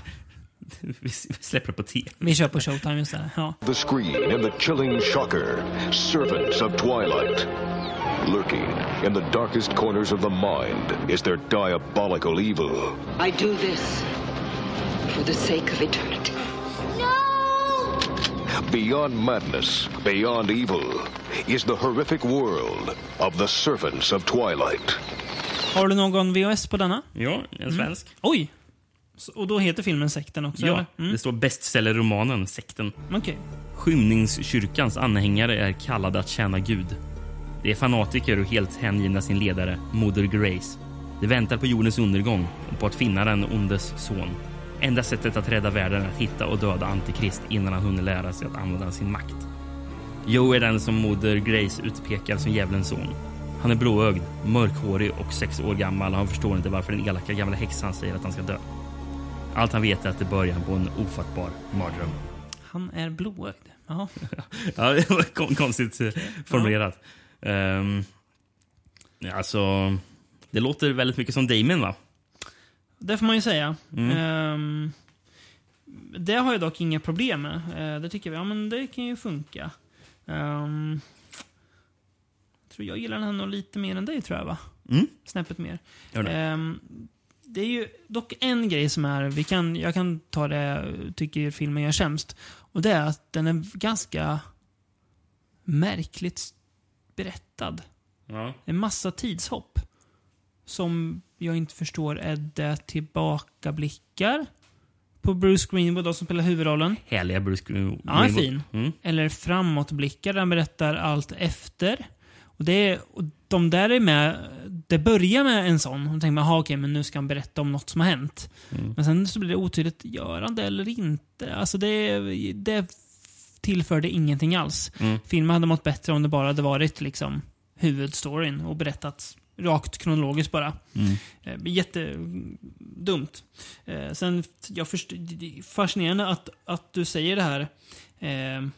vi släpper det på tv. vi kör på Showtime istället. Ja. The screen in the chilling shocker, Servants of Twilight. Lurking in the darkest corners of the mind is their diabolical evil. I do this for the sake of eternity. Beyond madness, beyond evil, is the horrific world of the Servants of Twilight. Har du någon VHS på denna? Ja, en svensk. Oj! Så, och då heter filmen Sekten också? Ja? Mm. det står bestsellerromanen Sekten. Okej. Skymningskyrkans anhängare är kallade att tjäna Gud. De är fanatiker och helt hängivna sin ledare, Moder Grace. De väntar på jordens undergång och på att finna den ondes son. Enda sättet att rädda världen är att hitta och döda Antikrist innan han hunnit lära sig att använda sin makt. Joe är den som Moder Grace utpekar som djävulens son. Han är blåögd, mörkhårig och sex år gammal och han förstår inte varför den elaka gamla häxan säger att han ska dö. Allt han vet är att det börjar på en ofattbar mardröm. Han är blåögd. Jaha. Ja, det var kon- konstigt eh, formulerat. Um, alltså, det låter väldigt mycket som Damon, va? Det får man ju säga. Mm. Ehm, det har jag dock inga problem med. Eh, det tycker vi, ja men det kan ju funka. Ehm, jag tror jag gillar den här nog lite mer än dig tror jag va? Mm. Snäppet mer. Gör det. Ehm, det är ju dock en grej som är, vi kan, jag kan ta det tycker filmen gör sämst. Och det är att den är ganska märkligt berättad. Ja. En massa tidshopp. Som jag inte förstår, är det tillbakablickar på Bruce Greenwood då, som spelar huvudrollen? Härliga Bruce Green- Ja, han är Greenwood. fin. Mm. Eller framåtblickar, där han berättar allt efter. Och, det och de där är med, det börjar med en sån. Och då tänker man, "Jaha, okej, men nu ska han berätta om något som har hänt. Mm. Men sen så blir det otydligt, gör han det eller inte? Alltså det, det tillförde ingenting alls. Mm. Filmen hade mått bättre om det bara hade varit liksom huvudstoryn och berättats rakt kronologiskt bara. Mm. Eh, Jättedumt. Eh, sen, jag först, fascinerande att, att du säger det här. Eh,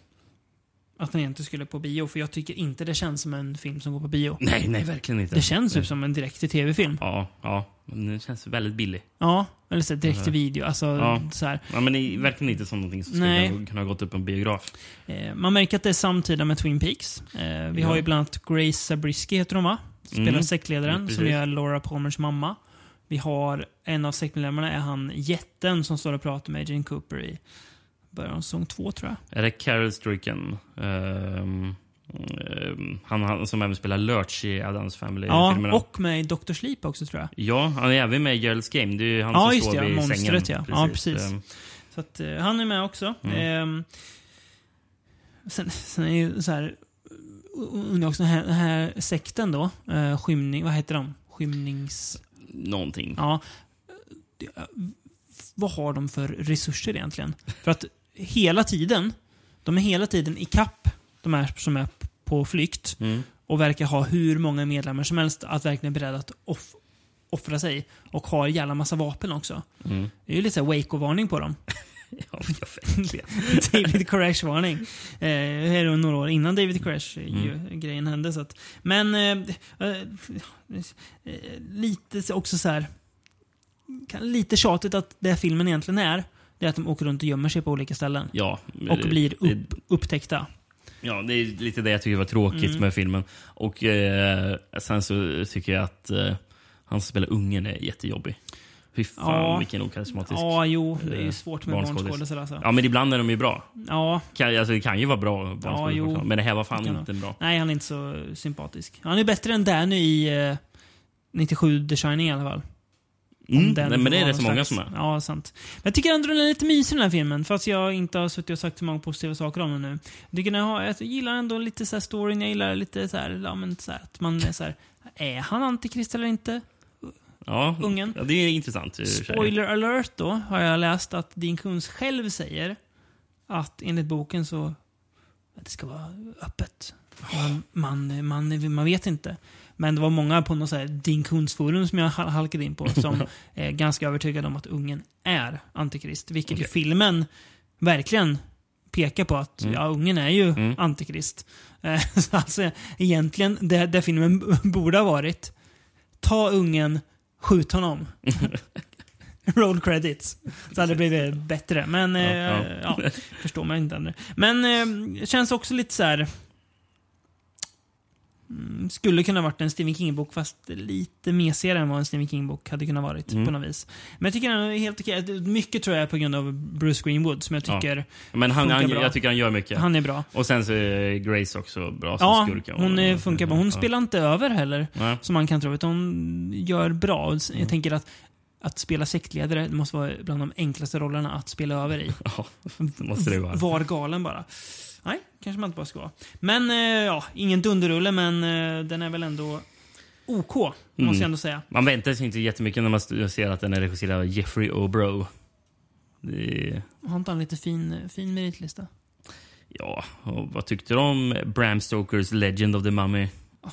att den inte skulle på bio, för jag tycker inte det känns som en film som går på bio. Nej, nej, verkligen inte. Det känns typ som en direkt-till-tv-film. Ja, ja. Men den känns väldigt billig. Ja, eller så här direkt-till-video. Alltså, Ja. så här. Ja, men det är verkligen inte som någonting som skulle Nej. kunna- kunna ha gått upp på en biograf. Eh, man märker att det är samtida med Twin Peaks. Eh, vi Ja. har ju bland annat Grace Zabriskie, heter hon va? Spelar Mm. sektledaren, Mm, som är Laura Palmers mamma. Vi har en av sektmedlemmarna, är han jätten som står och pratar med Jane Cooper i början av säsong två, tror jag. Är det Carol Stricken? Ehm, ehm, han, han som även spelar Lurch i Adams Family-filmerna. Ja, och med i Dr. Sleep också, tror jag. Ja, han är även med i Gerald's Game. Det är ju han Ja, som just står det. vid Monstret, sängen. ja. Ja, precis. Ehm, Så att, eh, han är med också. Mm. Sen, sen är ju så här... Undrar också den här, den här sekten då. Uh, skymning... Vad heter de? Skymnings... någonting. Ja. Det- Vad har de för resurser egentligen? För att hela tiden De är hela tiden i kapp de här som är på flykt Mm. och verkar ha hur många medlemmar som helst att verkligen är beredda att off offra sig. Och har jävla massa vapen också. Mm. Det är ju lite så här Waco-varning på dem. Ja, verkligen. David Koresh-varning. Eh, det här är några år innan David Koresh eh, Mm. grejen hände. Så att, men eh, eh, eh, lite så- också så här Lite tjatigt att det filmen egentligen är, det är att de åker runt och gömmer sig på olika ställen. Ja, Och det- blir upp, upptäckta. Ja, det är lite det jag tycker var tråkigt Mm. med filmen. Och eh, sen så tycker jag att eh, han som spelar ungen är jättejobbig. Fy fan Ja. vilken okarismatisk Ja, jo, det är ju eh, svårt med barnskådis. barnskådisar alltså. Ja, men ibland är de ju bra. Ja, Kan, alltså, det kan ju vara bra barnskådis jo. Men det här var fan Det inte bra. nej han är inte så sympatisk. Han är bättre än Danny i eh, 97 The Shining i alla fall. Mm, nej, men det är rätt så många som är. Ja, sant. Men jag tycker ändå den är lite mysig den här filmen, fast jag inte har suttit och sagt så många positiva saker om den nu. Jag, tycker den har, jag gillar ändå lite så här storyn, jag gillar lite så här, ja, men så här, att man är så här, är han antikrist eller inte? Ja, Ungen. ja, det är intressant. i. Spoiler alert då, har jag läst att Dean Koontz själv säger att enligt boken så att det ska vara öppet. Man, man, man, man vet inte. Men det var många på något så här Dean Koontz-forum som jag hal- halkade in på som är ganska övertygade om att ungen är antikrist. Vilket ju Okej. filmen verkligen pekar på att Mm. ja, ungen är ju Mm. antikrist. Eh, så alltså, egentligen, det, det filmen borde ha varit ta ungen, skjut honom. Roll credits. Så hade det blivit bättre. Men, eh, Ja, ja, ja. förstår man inte. ändå. Men eh, känns också lite så här. Skulle kunna varit en Stephen King-bok fast lite mesigare än vad en Stephen King-bok hade kunnat varit Mm. på något vis. Men jag tycker den är helt okej. Mycket tror jag är på grund av Bruce Greenwood som jag Ja. tycker Men han, han, bra. jag tycker han gör mycket. han är bra. Och sen så är Grace också bra som Ja, skurka. hon eh, funkar bra. Hon Ja. spelar inte över heller. Nej. Som man kan tro. Utan hon gör bra. S- Mm. Jag tänker att att spela sektledare måste vara bland de enklaste rollerna att spela över i. Ja, måste det vara. Var galen bara. Nej, kanske man inte bara ska vara. Men, eh, ja, ingen dunderrulle, men eh, den är väl ändå OK, måste Mm. jag ändå säga. Man väntar sig inte jättemycket när man ser att den är regisserad av Jeffrey O'Bro. Det Har inte han lite fin, fin meritlista? ja, och vad tyckte du om Bram Stokers Legend of the Mummy? Oh,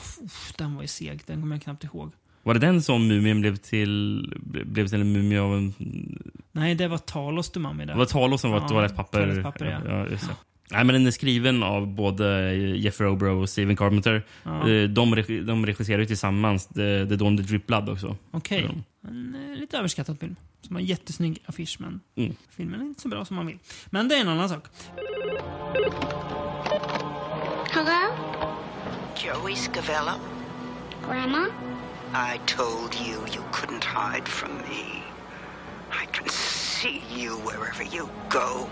den var ju seg, den kommer jag knappt ihåg. Var det den som mumien blev till, blev till en mumie av en... Nej, det var Talos du Mummy där. Det var Talos som var Ja, ett toalettpapper. toalettpapper, ja. ja. Nej, men den är skriven av både Jeffrey O'Bro och Steven Carpenter. Ja. Eh, De, regi- de regisserar ju tillsammans The, the Dawn the Drip Blood också. Okej. Ja. En eh, lite överskattad film. Som har en jättesnygg affisch, men Mm. filmen är inte så bra som man vill. Men det är en annan sak. Hello? Joey Scavello, Grandma? I told you you couldn't hide from me. I can see you wherever you go.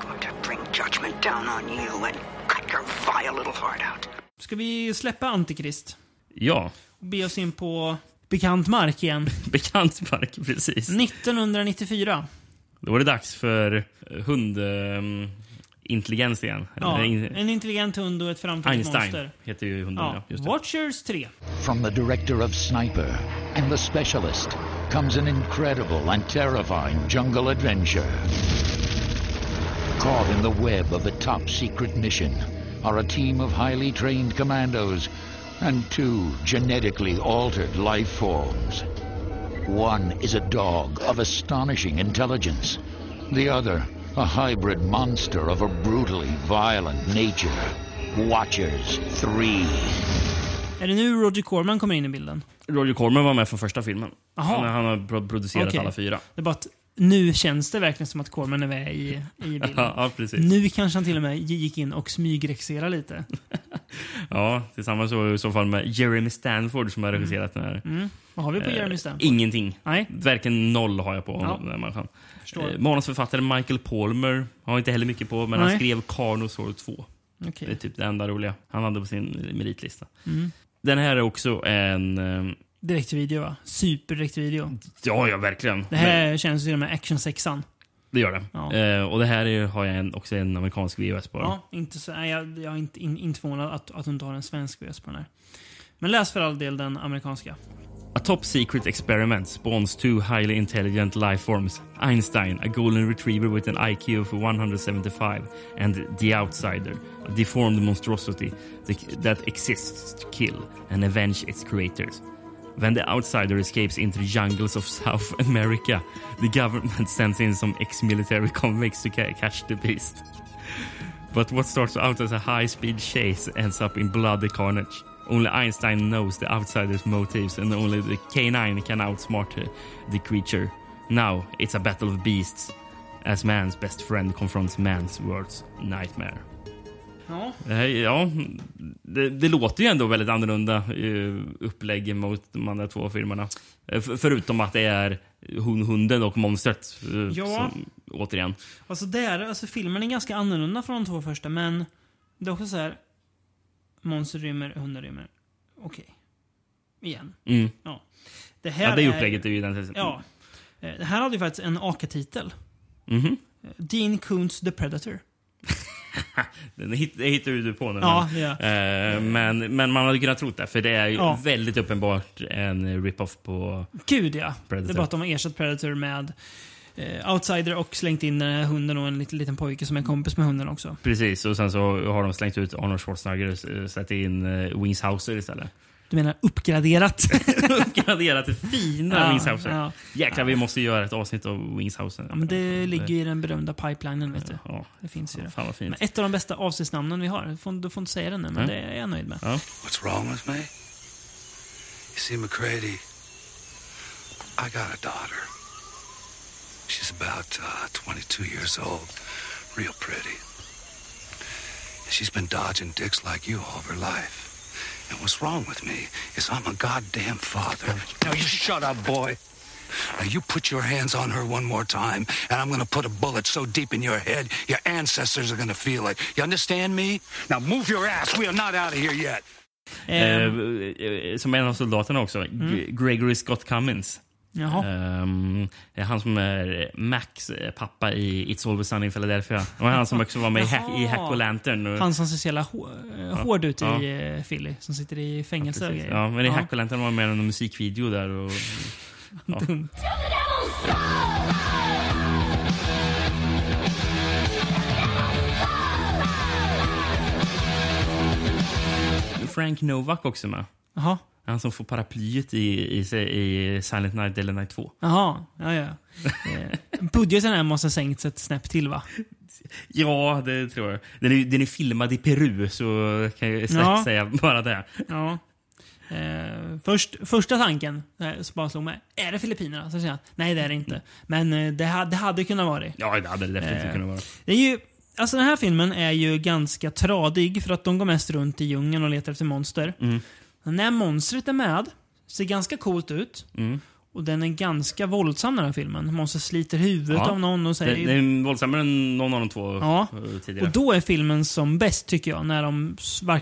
I'm going to bring judgment down on you and cut your vile little heart out. Ska vi släppa Antikrist? Ja, Och be oss in på bekant mark igen. bekant mark precis. 1994. Då var det dags för hundintelligens igen. Ja, Eller in- en intelligent hund och ett framtida Einstein heter ju hunden. Ja. Ja. just det. Watchers 3. From the director of Sniper and The Specialist comes an incredible and terrifying jungle adventure. Caught in the web of a top secret mission are a team of highly trained commandos and two genetically altered life forms. One is a dog of astonishing intelligence, the other, a hybrid monster of a brutally violent nature. Watchers 3. Är det nu Roger Corman kommer in i bilden? Roger Corman var med från första filmen. Jaha. Han, han har producerat Okej. alla fyra. Det är bara att nu känns det verkligen som att Corman är med i, i bilden. ja. Nu kanske han till och med gick in och smygregisserade lite. Ja, tillsammans så, i så fall med Jeremy Stanford som har regisserat den här. Mm. Vad har vi på Eh, Jeremy Stanford? Ingenting. Nej. Verkligen noll har jag på honom. Ja. Den här. Eh, manusförfattare Michael Palmer har inte heller mycket på, men Nej. han skrev Carnosaur 2. Okej. Det är typ det enda roliga han hade på sin meritlista. Mm. Den här är också en... Direktvideo va? Superdirektvideo. Ja, ja, verkligen. Det här känns ju som actionsexan. Det gör det. Ja. Eh, och det här är, har jag en, också en amerikansk VHS på. Ja, inte så, nej, jag, jag är inte, in, inte förvånad att, att du inte har en svensk VS på den här. Men läs för all del den amerikanska. A top secret experiment spawns two highly intelligent life forms Einstein, a golden retriever with an IQ of 175, and the outsider, a deformed monstrosity that exists to kill and avenge its creators. When the outsider escapes into the jungles of South America, the government sends in some ex military convicts to ca- catch the beast. But what starts out as a high speed chase ends up in bloody carnage. Only Einstein knows the outsider's motives, and only the K9 can outsmart the creature. Now it's a battle of beasts as man's best friend confronts man's worst nightmare. Ja. Eh, Ja, det, det låter ju ändå väldigt annorlunda uh, upplägg mot de andra två filmerna. Eh, förutom att det är hon, hunden och monstret. eh, Ja. Som, återigen. Alltså, där, alltså filmen är ganska annorlunda från de två första, men det är också så här. Monster rymmer, hundar rymmer. Okej. Igen. Mm. Ja. Det här Ja, det är upplägget är ju den. Ja. Eh, Det här hade ju faktiskt en AKA-titel. Mhm. Eh, Dean Koontz the Predator. Den hittar ju du på nu. Ja, men, ja. eh, men, men man hade kunnat tro det, för det är Ja. väldigt uppenbart en rip-off på... Gud ja. Predator. Det är bara att de har ersatt Predator med eh, Outsider och slängt in den här hunden och en liten, liten pojke som är kompis med hunden också. Precis, och sen så har de slängt ut Arnold Schwarzenegger och satt in uh, Wings Hauser istället. Du menar uppgraderat? Uppgraderat till fina Ja, Wings Hauser. ja. Jäklar, vi måste göra ett avsnitt av Wings Hauser. ja, men det ligger ju i den berömda pipelinen, vet du. Ja, Det finns ju det. fan vad fint. Men ett av de bästa avsnittsnamnen vi har. Du får, du får inte säga det nu, men Nej. det är jag nöjd med. Ja. What's wrong with me? You see, McCready, I got a daughter. She's about uh, 22 years old, real pretty. She's been dodging dicks like you all of her life. And what's wrong with me is I'm a goddamn father. Now you shut up, boy. Now you put your hands on her one more time, and I'm gonna put a bullet so deep in your head, your ancestors are gonna feel it. You understand me? Now move your ass. We are not out of here yet. Eh, eh, som en av soldaterna också, G- Gregory Scott Cummins. Jaha. Ehm, det är han som är Max eh, pappa i It's Always Sunny in Philadelphia. Och han som också var med i Hack, i Hack och Lantern. Han som ser så jävla hå- hård ut Ja. i eh, Philly, som sitter i fängelse Precis. grejer. Ja, men i Hack och Lantern var med i en musikvideo där. Och, ja. Dumt. Frank Novak också med. Jaha. Han som får paraplyet i, i, i Silent Night Deadly Night 2. Jaha, ja, ja. Eh, Budgeten här måste ha sänkts ett snäpp till, va? Ja, det tror jag. Den är, den är filmad i Peru, så kan jag Ja. säga bara det. Ja. Eh, först, första tanken eh, som bara slog mig, är det Filippinerna? Så säger jag, nej det är det inte. Men eh, det, hade, det hade kunnat vara det. Ja, det hade det definitivt Eh, kunnat vara. Det är ju, alltså den här filmen är ju ganska tradig för att de går mest runt i djungeln och letar efter monster. Mm. När monstret är med, ser ganska coolt ut. Mm. Och den är ganska våldsam den här filmen. Monster sliter huvudet Ja. av någon och säger... Den, är våldsammare än någon av de två Ja. eh, tidigare. Och då är filmen som bäst tycker jag, när de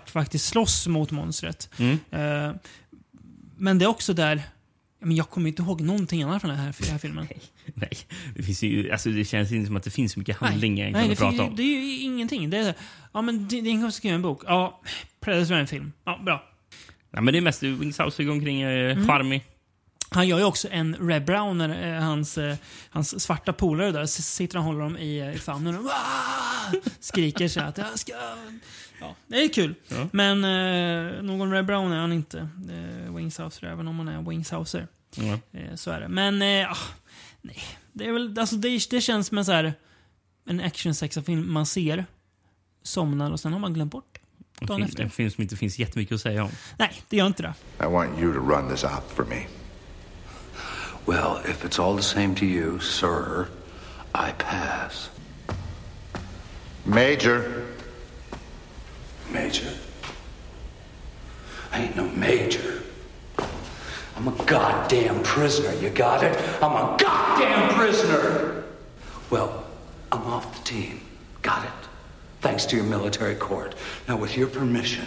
faktiskt slåss mot monstret. Mm. Eh, men det är också där, men jag kommer inte ihåg någonting annat från den här, den här filmen. Nej, det, finns ju, alltså det känns inte som att det finns så mycket handling Nej, egentligen det, att prata om. det är ju ingenting. Det är, ja men det- kompis skriver en bok. Ja, Predator är en film. Ja, bra. Nej, men det är mest Wings House går omkring eh, Mm. charmig. Han gör ju också en Red Brown när eh, hans, eh, hans svarta polare där s- sitter och håller dem i, eh, i famnen och "Wah!" skriker så att jag ska... Ja, det är kul. Ja. Men eh, någon Red Brown är han inte. Eh, Wingshauser, även om han är Wingshauser. Eh, så är det. Men, ah, nej. Det, är väl, alltså, det, det känns som en, så här, en action film man ser, somnar och sen har man glömt bort dagen film, efter. en film som inte finns jättemycket att säga om. Nej, det gör inte det. I want you to run this op for me. Well, if it's all the same to you, sir, I pass. Major. Major? I ain't no major. I'm a goddamn prisoner, you got it? I'm a goddamn prisoner! Well, I'm off the team. Thanks to your military court. Now, with your permission,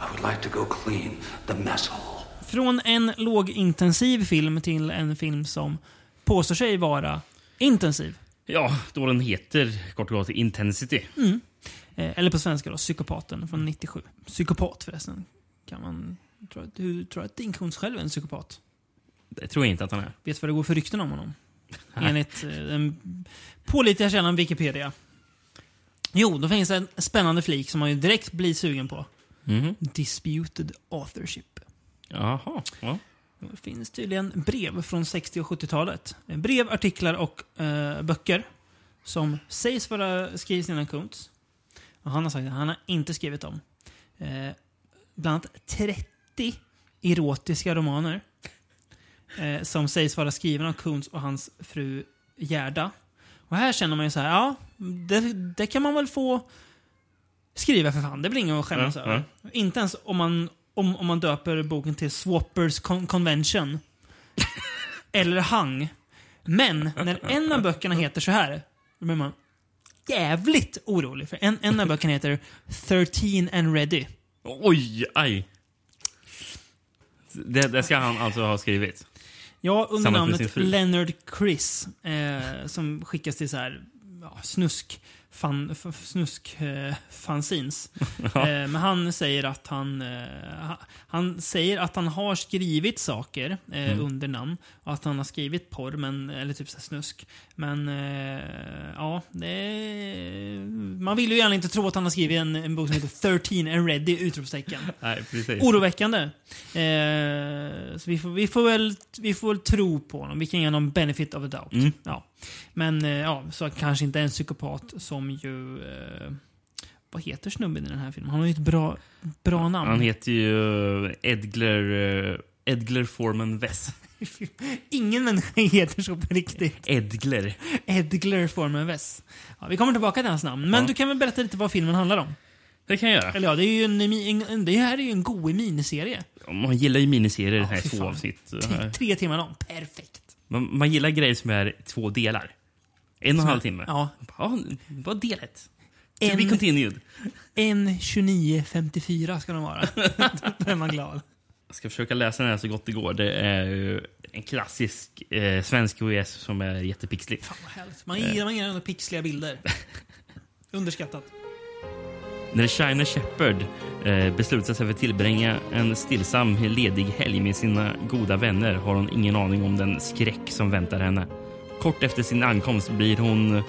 I would like to go clean the mess hall. Från en lågintensiv film till en film som påstår sig vara intensiv. Ja, då den heter kort och gott Intensity. Mm. Eh, eller på svenska då, Psykopaten från 97. Psykopat förresten. Kan man... Tror att, du tror att Dinkons själv är en psykopat? Det tror jag inte att han är. Vet du vad det går för rykten om honom? Enligt eh, den pålitliga källan Wikipedia. Jo, då finns det en spännande flik som man ju direkt blir sugen på. Mhm. Disputed authorship. Jaha. Ja. Det finns tydligen brev från 60 och 70-talet. Brev, artiklar och eh, böcker som sägs vara skrivna innan Kuntz. Och han har sagt att han har inte skrivit dem. Eh, bland annat 30 erotiska romaner eh, som sägs vara skrivna av Kuntz och hans fru Gerda. Och här känner man ju så här, ja, det, det kan man väl få skriva för fan. Det blir inget att skämmas över. Inte ens om man, om, om man döper boken till Swappers Con- Convention. Eller Hang. Men när en av böckerna heter så här, då blir man jävligt orolig. För en, en av böckerna heter 13 and ready. Oj, aj. Det, det ska han alltså ha skrivit. Ja, under namnet. Leonard Chris. Eh, som skickas till så här, ja, snusk, fan, snusk eh, fanzines. Ja. eh, men han säger att han, eh, ha- han säger att han har skrivit saker eh, Mm. under namn. Och att han har skrivit porr, men, eller typ så snusk. Men eh, ja, det, man vill ju gärna inte tro att han har skrivit en, en bok som heter 13 and ready! Utropstecken. Nej, precis. Oroväckande. Eh, så vi får, vi, får väl, vi får väl tro på honom. Vi kan ge honom benefit of a doubt. Mm. Ja. Men eh, ja, så kanske inte en psykopat som ju... Eh, vad heter snubben i den här filmen? Han har ju ett bra, bra namn. Han heter ju Edgler, eh, Edgler Foreman Wess. Ingen människa heter så på riktigt. Edgler. Edgler Forman Wess. Ja, vi kommer tillbaka till hans namn. Men Ja. du kan väl berätta lite vad filmen handlar om? Det kan jag göra. Eller ja, det är ju en, en, det här är ju en god miniserie. Man gillar ju miniserier, här Ja, är fy två avsnitt. Tre, tre timmar lång. Perfekt. Man, man gillar grejer som är två delar. En och en halv timme. Ja. ja vad del ett? En- be continued. En 29.54 ska de vara. Då är man glad. Jag ska försöka läsa den här så gott det går. Det är en klassisk eh, svensk OS som är jättepixlig. Fan vad härligt. Man gillar, man gillar pixliga bilder. Underskattat. När China Shepard eh, beslutar sig för att tillbringa en stillsam, ledig helg med sina goda vänner har hon ingen aning om den skräck som väntar henne. Kort efter sin ankomst blir hon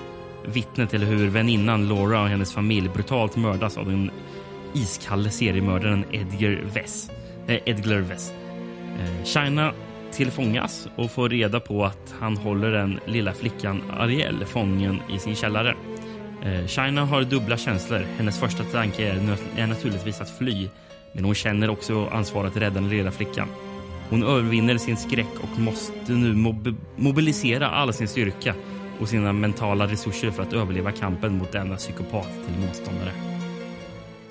vittne till hur väninnan Laura och hennes familj brutalt mördas av den iskalle seriemördaren Edgar Vess. Eh, Edgar Vess. Eh, China tillfångas och får reda på att han håller den lilla flickan Ariel fången i sin källare. Eh, China har dubbla känslor. Hennes första tanke är, är naturligtvis att fly. Men hon känner också ansvar att rädda den lilla flickan. Hon övervinner sin skräck och måste nu mob- mobilisera all sin styrka och sina mentala resurser för att överleva kampen mot denna psykopat till motståndare.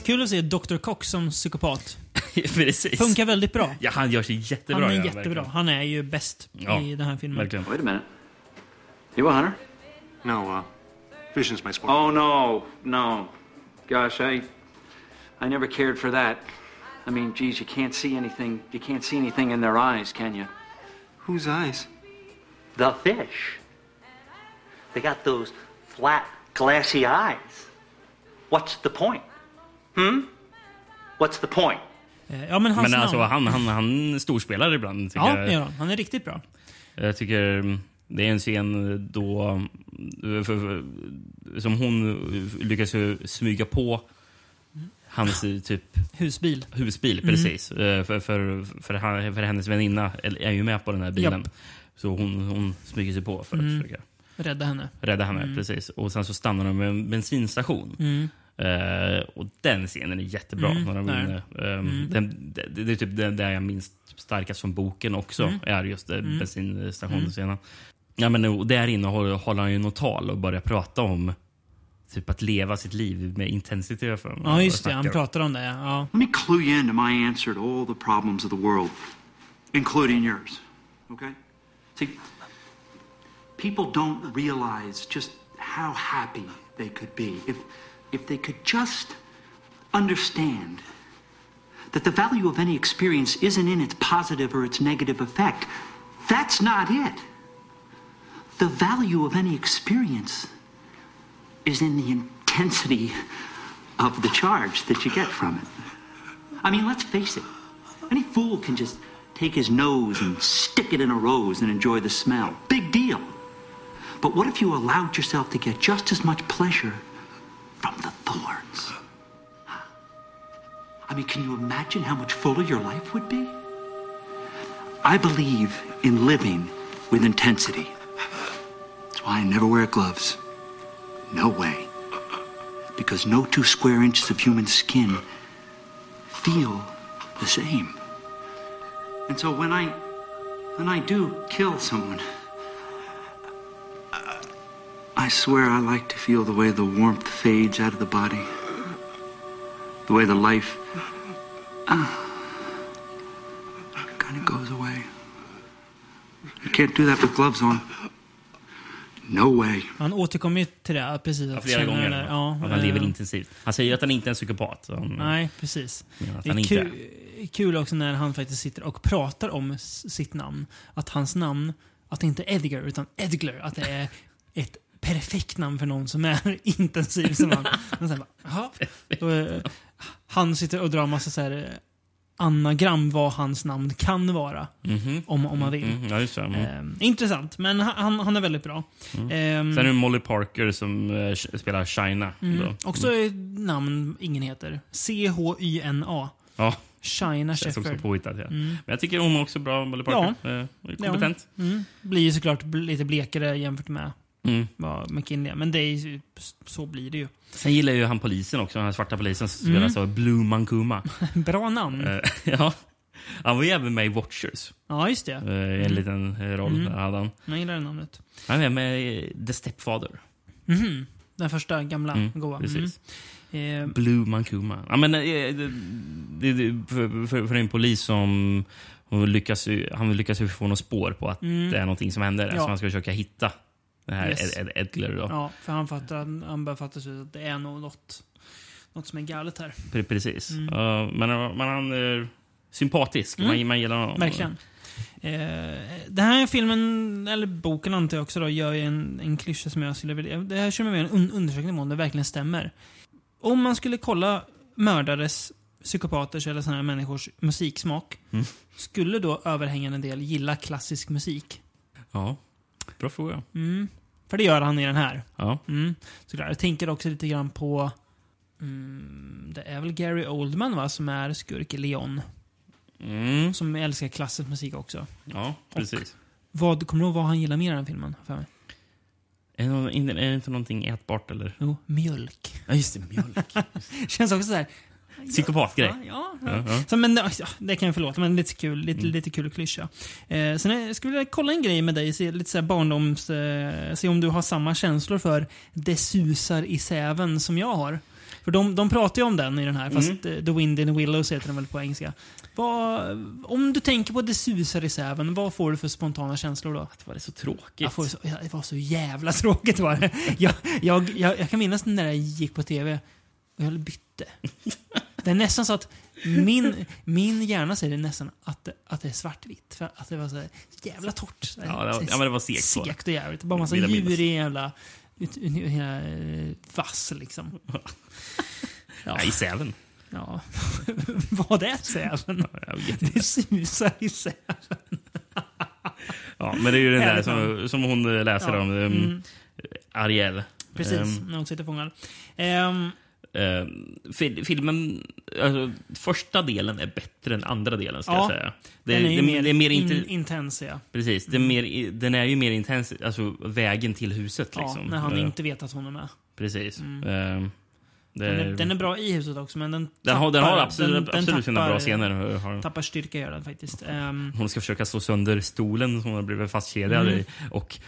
Kul att se Dr. Cox som psykopat. Precis. Funkar väldigt bra. Ja, han gör sig jättebra. Han är ja, jättebra. verkligen. Han är ju bäst Ja, i den här filmen. verkligen. Wait a minute. You a hunter? No, uh, vision's my sport. Oh no, no. Gosh, I I never cared for that. I mean, geez, you can't see anything. You can't see anything in their eyes, can you? Whose eyes? The fish. They got those flat, glassy eyes. What's the point? Hmm? What's the point? Eh, Ja, men hans Men alltså, namn. han, han, han storspelar ibland. Tycker Ja, jag. det gör han. Han är riktigt bra. Jag tycker mm, det är en scen då för, för, som hon lyckas smyga på hans eh, typ Husbil. husbil. Mm. Precis. Eh, För, för, för, för hennes väninna är ju med på den här bilen. Japp. Så hon, hon smyger sig på för att Mm. försöka Rädda henne. rädda henne. Mm. Precis. Och sen så stannar de med en bensinstation. Mm. Eh, och den scenen är jättebra. Mm, När de, eh, ehm, Mm. den, det, det är typ det, det jag minns starkast från boken också. Mm. Är just eh, Mm. bensinstationsscenen. Ja, men och där inne håller, håller han ju något tal och börjar prata om typ att leva sitt liv med intensitet. För Ja, just det. Han pratar om det. Ja. Let me clue you into my answer to all the problems of the world, including yours. Okay? See, people don't realize just how happy they could be if, if they could just understand that the value of any experience isn't in its positive or its negative effect. That's not it. The value of any experience is in the intensity of the charge that you get from it. I mean, let's face it. Any fool can just take his nose and stick it in a rose and enjoy the smell. Big deal. But what if you allowed yourself to get just as much pleasure from the thorns? I mean, can you imagine how much fuller your life would be? I believe in living with intensity. Why I never wear gloves. No way. Because no two square inches of human skin feel the same. And so when I when I do kill someone, I swear I like to feel the way the warmth fades out of the body. The way the life uh, kind of goes away. You can't do that with gloves on. No way. Han återkommer ju till det, precis. Ja, Att flera gånger. det där. Ja, att han lever eh, intensivt. Han säger att han inte är en psykopat. Han, Nej, precis. Det är inte kul, kul också när han faktiskt sitter och pratar om sitt namn. Att hans namn, att det inte är Edgar utan Edgler. Att det är ett perfekt namn för någon som är intensiv som han. Men sen bara, jaha. Då, eh, Han sitter och drar massa så här eh, anagram vad hans namn kan vara. Mhm. Om, om man vill. Mhm, ja, just det. Mm. Eh, intressant, men han- han, är väldigt bra. Mm. Ehm, Sen är det Molly Parker som eh, spelar China. Mm. Också ett namn ingen heter. C-H-Y-N-A. Ja. China Känns också Sheffer. påhittat. Ja. Mm. Men jag tycker hon är också bra, Molly Parker. Eh, kompetent. Ja, mm. Blir ju såklart lite blekare jämfört med Mm. vad McKinley. Men det är så blir det ju. Sen gillar ju han polisen också, den här svarta polisen som Mm. spelas av Blue Mankuma. Bra namn. Eh, ja. Han var ju även med i Watchers. Ja, just det. Eh, en Mm. liten eh, roll Mm. hade han. Jag gillar det namnet. Han är med i The Stepfather. Mhm. Den första gamla Mm, goa. precis. Mm. Blue Mankuma. Ja, men, för, för, för en polis som lyckas, han lyckas få något spår på att Mm. det är någonting som händer. Ja. Så han ska försöka hitta den här Yes. Ed, Ed, Edgler. Då. ja, för han fattar, han börjar fatta att det är något, något som är galet här. Pre- Precis. Mm. Ja, men, men han är sympatisk. Mm. Man, man gillar honom. Verkligen. Eh, den här filmen, eller boken antar jag också, då, gör ju en, en klyscha som jag skulle vilja... Det här känner jag med en un undersökning om det verkligen stämmer. Om man skulle kolla mördares, psykopaters eller sådana här människors musiksmak, Mm. skulle då överhängande del gilla klassisk musik? Ja, bra fråga. Mm. För det gör han i den här. Ja. Mm. Såklart. Jag tänker också lite grann på... Mm, det är väl Gary Oldman va, som är skurk i Leon. Mm. Som älskar klassisk musik också. Ja, precis. Vad, kommer du ihåg vad han gillar mer i den filmen? För mig? Är det inte någonting ätbart eller? Jo, mjölk. Ja, just det. Mjölk. Känns också så här. Psykopatgrej. Ja, ja. Ja. Så, men, det kan jag förlåta, men lite kul, lite, Mm. lite kul klyscha. Eh, sen jag skulle vilja kolla en grej med dig, se, lite så här barndoms... Eh, se om du har samma känslor för Det susar i säven som jag har. För de, de pratar ju om den i den här, fast Mm. eh, The Wind in the Willows heter den väl på engelska. Vad, om du tänker på Det susar i säven, vad får du för spontana känslor då? Det var det så tråkigt. Jag får, det var så jävla tråkigt var det. Jag, jag, jag, jag kan minnas när det gick på tv och jag bytte. Det är nästan så att min, min hjärna säger nästan att, det- att det är svartvitt. För att det var så här jävla torrt. Så här, Ja, det var- ja, men det var segt. Segt och jävligt. Bara massa djur i en jävla ut, vass liksom. Ja. I säven. Ja. Vad är säven? Inte. Det susar i säven. Ja, men det är ju den där som, som hon läser Ja. om. Um, Mm. Ariel. Precis, Ehm, när hon sitter fångad. Ehm, fil- filmen, alltså, första delen är bättre än andra delen ska Ja, jag säga. Det, den är det, mer, det är mer in, inte, intens. Ja. Precis, det är mer, den är ju mer intens, alltså vägen till huset. Ja, Liksom. när han Eh, inte vet att hon är med. Precis. Mm. Det, Den är, den är bra i huset också, men den Den har, den tappar- har absolut, den- absolut sina tappar- bra scener. Har- Tappar styrka gör den faktiskt. Ehm, Hon ska försöka slå sönder stolen som hon har blivit fastkedjad Mm. i. Och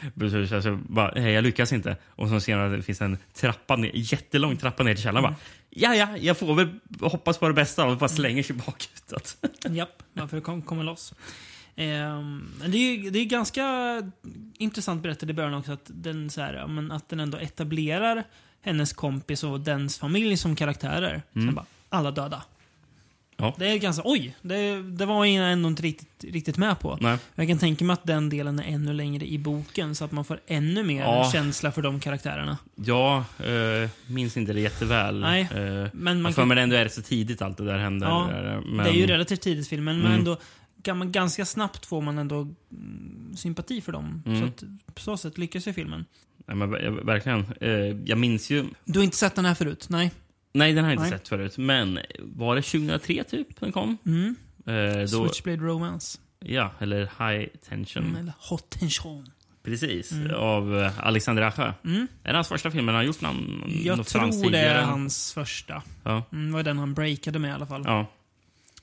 alltså, bara, "Nej, jag lyckas inte. Och så ser man att det finns en trappa ner, jättelång trappa ner till källaren. Mm. Bara, ja, ja, jag får väl hoppas på det bästa och bara slänger sig bakåt. Japp, varför det kom, kommer loss. Men det är det är ganska intressant berättad i början också att den, så här, men att den ändå etablerar hennes kompis och dens familj som karaktärer. Mm. Sen bara, alla döda. Ja. Det är ganska, oj, det, det var jag ändå inte riktigt, riktigt med på. Nej. Jag kan tänka mig att den delen är ännu längre i boken så att man får ännu mer Ja. känsla för de karaktärerna. Jag eh, minns inte det jätteväl. Nej, Eh, men man jag får kan- mig ändå är det så tidigt allt det där händer. Ja, Där, men, Det är ju relativt tidigt filmen, men Mm. ändå kan man ganska snabbt får man ändå mm, sympati för dem. Mm. Så att, på så sätt lyckas ju filmen. Nej, men, ver- verkligen. Eh, jag minns ju... Du har inte sett den här förut? Nej? Nej, den har jag inte Nej. sett förut. Men var det 2003 typ den kom? Mm. Eh, då, Switchblade Romance. ja, eller High Tension. Mm, eller Hot Tension. Precis. Mm. Av eh, Alexander Acha. Mm. Är det hans första film han har gjort? Någon, Jag tror det är hans första. Ja. Mm, det var den han breakade med i alla fall. Ja.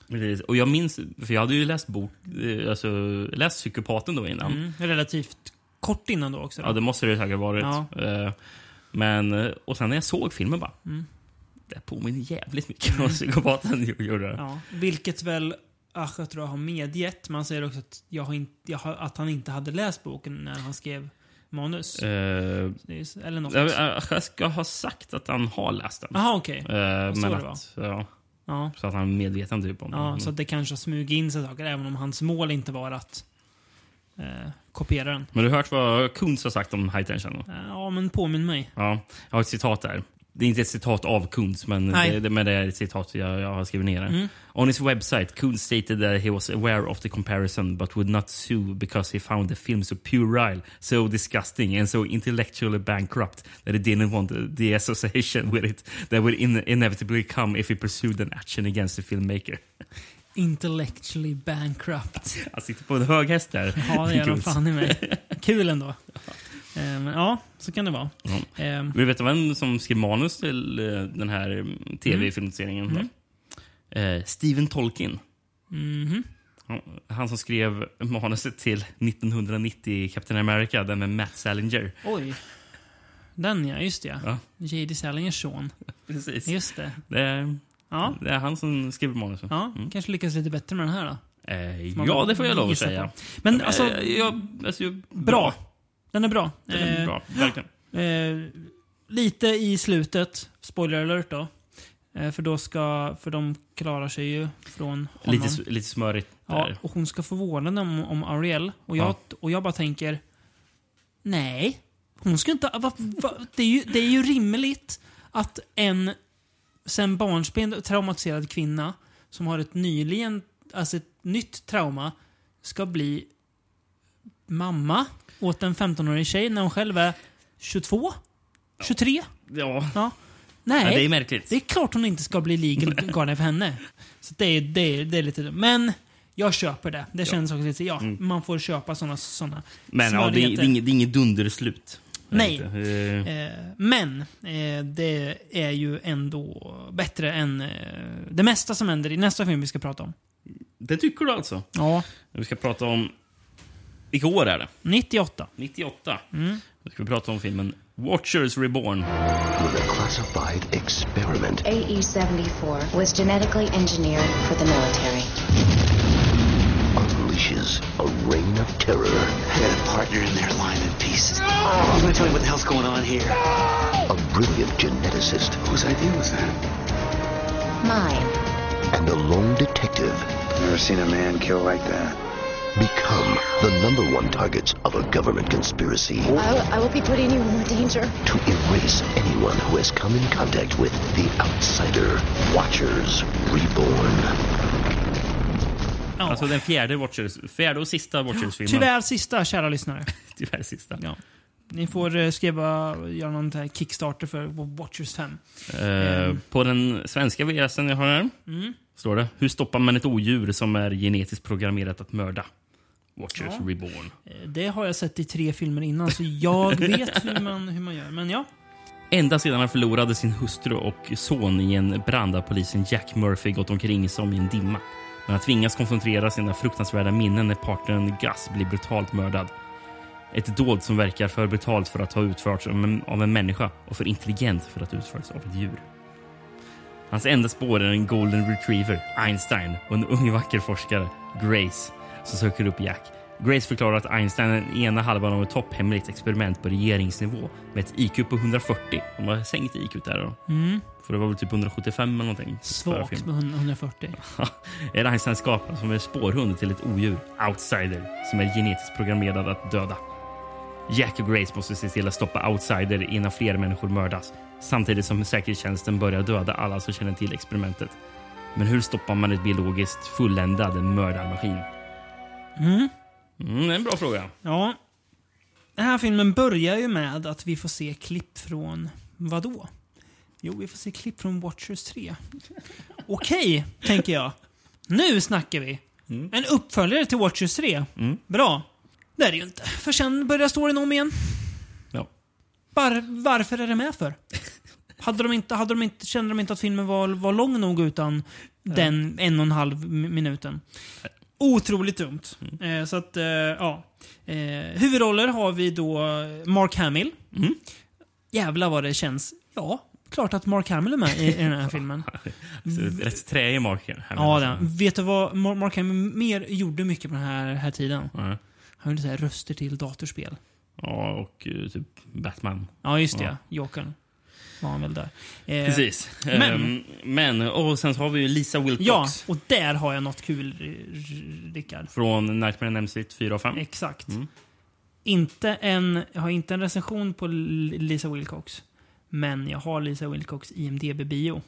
Precis. Och jag minns, för jag hade ju läst bok, eh, alltså läst Psykopaten då innan. Mm. Relativt kort innan då också. Då. Ja, det måste det säkert varit. Ja. Eh, Men, eh, och sen när jag såg filmen bara, Mm. det påminner jävligt mycket om Psykopaten gjorde. Ja, vilket väl Asha tror jag har medgett. Man säger också att, jag inte, jag har, att han inte hade läst boken när han skrev manus. Är- Eller något. jag, jag ska ha sagt att han har läst den. Jaha, okej. Eh, Så men det att, ja, Ja. Så att han är medveten typ om Ja, den. så att det kanske har smugit in sig saker, även om hans mål inte var att eh, kopiera den. Men du har hört vad Kuntz har sagt om High Tension? Ja, men påminn mig. Ja, jag har ett citat där. Det är inte ett citat av Kuntz, men det, det, men det är ett citat jag, jag har skrivit ner. Mm. On his website, Kuntz stated that he was aware of the comparison but would not sue because he found the film so puerile, so disgusting and so intellectually bankrupt that he didn't want the, the association with it that would in, inevitably come if he pursued an action against the filmmaker. Intellectually bankrupt. Han sitter på en hög häst där. Ja, det gör Kuntz. fan i mig. Kul ändå. Eh, men ja, så kan det vara. Ja. Eh, Men vet du vem som skrev manus till eh, den här mm, tv-filmatiseringen? Mm. Eh, Stephen Tolkien. Ja, Han som skrev manuset till 1990 Captain America, den med Matt Salinger. Oj. Den ja, just det. Ja. J.D. Salingers son. Precis. Just det. Det Ja. det är han som skriver manuset. Ja, Mm. kanske lyckas lite bättre med den här då. Eh, ja, det får jag lov att säga. på. Men alltså, Eh, jag, alltså jag, bra. Den är bra. Den är Eh, bra, verkligen. Eh, lite i slutet, spoiler alert då. Eh, för då ska, för de klarar sig ju från honom. Lite, lite smörigt Ja, där. och hon ska få vårdnaden om, Ariel. Och jag, och jag bara tänker... Nej. Hon ska inte... Va, va, det, är ju, det är ju rimligt att en sen barnsben traumatiserad kvinna som har ett nyligen, alltså ett nytt trauma, ska bli mamma åt en 15-årig tjej när hon själv är 22? 23? Ja. ja. Nej. Ja, det är märkligt. Det är klart hon inte ska bli legal guardian för henne. Så det är, det är, det är lite... Men jag köper det. Det känns också lite... Ja, man får köpa såna, såna Men ja, det, är- det, är inget, det är inget dunderslut. Nej. Eh, Eh, men eh, det är ju ändå bättre än eh, det mesta som händer i nästa film vi ska prata om. Det tycker du alltså? Ja. Vi ska prata om... Vilka år är det? 98. 98. Mm. Då ska vi prata om filmen Watchers Reborn. With a classified experiment. AE-74 was genetically engineered for the military. Unleashes a reign of terror. I got a partner in there lying in pieces. You gonna tell me what the hell's going on here? A brilliant geneticist. Whose idea was that? Mine. And a lone detective. Never seen a man kill like that. Become the number one targets of a government conspiracy I will, I will be putting you in more danger. to erase anyone who has come in contact with the outsider. Watchers Reborn. Alltså den fjärde, Watchers, fjärde och sista Watchers-filmen. Tyvärr sista, kära lyssnare. Tyvärr sista. Ja. Ni får eh, skriva, göra någon här Kickstarter för Watchers 5. Eh, på den svenska VSen jag har här Mm. står det Hur stoppar man ett odjur som är genetiskt programmerat att mörda? Watchers Ja. Reborn. Eh, Det har jag sett i tre filmer innan, så jag vet hur man, hur man gör. Men ja. Ända sedan han förlorade sin hustru och son i en brand har polisen Jack Murphy gått omkring som i en dimma. Men han tvingas koncentrera sina fruktansvärda minnen när partnern Gus blir brutalt mördad. Ett dåd som verkar för brutalt för att ha utförts av en- av en människa och för intelligent för att utföras av ett djur. Hans enda spår är en golden retriever, Einstein, och en ung vacker forskare, Grace, som söker upp Jack. Grace förklarar att Einstein är den ena halvan av ett topphemligt experiment på regeringsnivå med ett IQ på 140. De har sänkt IQ där då. Mm. För det var väl typ 175 eller någonting. Svagt med 140. är Einstein skapad som en spårhund till ett odjur, Outsider, som är genetiskt programmerad att döda. Jack och Grace måste se till att stoppa Outsider innan fler människor mördas. Samtidigt som säkerhetstjänsten börjar döda alla som känner till experimentet. Men hur stoppar man ett biologiskt fulländad mördarmaskin? Mm. Mm, det är en bra fråga. Ja. Den här filmen börjar ju med att vi får se klipp från vad då? Jo, vi får se klipp från Watchers 3. Okej, tänker jag. Nu snackar vi. En uppföljare till Watchers 3. Bra. Det är det ju inte. För sen börjar storyn om igen. Ja. Var, varför är det med för? Hade de inte, hade de inte, kände de inte att filmen var, var lång nog utan den en och en halv mi- minuten? Otroligt dumt. Eh, så att, eh, ja. Eh, huvudroller har vi då Mark Hamill. Jävlar vad det känns. Ja, klart att Mark Hamill är med i, i den här filmen. Rätt träig marker. här Ja, den. Vet du vad Mar- Mark Hamill mer gjorde mycket på den här, här tiden? Ja. Han gjorde så här röster till datorspel. Ja, och eh, typ Batman. Ja, just det. Ja. Jokern. Var han väl där. Eh, Precis. Men, Ehm, men, och sen så har vi ju Lisa Wilcox. ja, och där har jag något kul, Rickard. Från Nightmare on Elm Street 4 och 5. Exakt. Mm. Inte en, jag har inte en recension på Lisa Wilcox. Men jag har Lisa Wilcox IMDB-bio.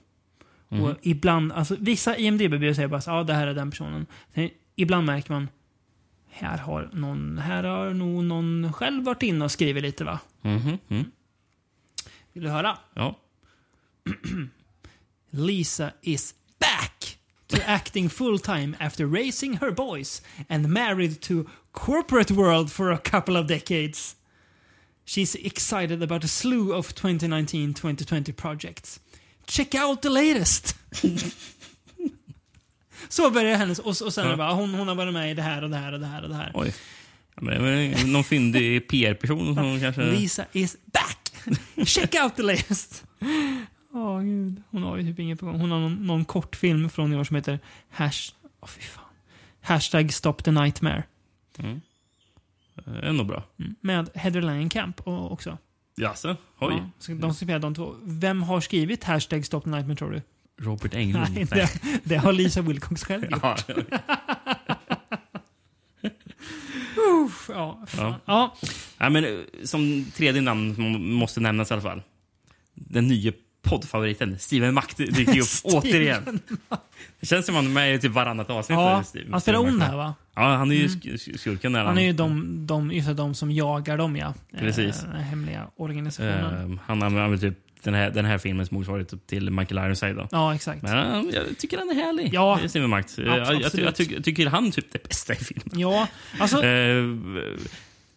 Mhm. Och ibland, alltså vissa IMDB-bio säger bara så ja det här är den personen. Sen, ibland märker man, här har någon, här har nog någon själv varit inne och skrivit lite va? Mhm, mm. Vill du höra? Ja. Lisa is back to acting full time after raising her boys and married to corporate world for a couple of decades. She's excited about a slew of 2019-2020 projects. Check out the latest! Så börjar hennes, och, och sen Ja. bara, hon, hon har varit med i det här och det här och det här och det här. Oj. Men, någon fyndig PR-person som kanske... Lisa is back! Check out the latest! Åh gud. Hon har ju typ inget på gång. Hon har någon, någon kortfilm från i år som heter Hash... Åh fy fan. Hashtag Stop the Nightmare. Mm. Eh, Ändå bra. Mm. Med Heather Langenkamp också. Jaså? Oj. Ja, så de som spelar de två. Vem har skrivit Hashtag Stop the Nightmare tror du? Robert Englund. Nej, det, det har Lisa Wilcox själv gjort. Ja. Uff, ja. Ja. ja. Ja, men, eh, som tredje namn måste nämnas i alla fall. Den nya poddfavoriten Steven Mack dyker upp återigen. Det känns som han är med i typ varannat avsnitt. Ja, Steven- han spelar ond här, va? Ja, han är ju Mm. sk- skurken där. Han är ju de, de, de som jagar dem ja. Eh, Precis. Den här hemliga organisationen. Eh, han använder typ den här, den här filmens motsvarighet till Michael Ironside. Då. Ja, exakt. Men eh, jag tycker han är härlig. Ja. Steven Mack. Eh, Jag, jag, ty- jag, tycker- han typ det bästa i filmen. Ja, alltså. Eh,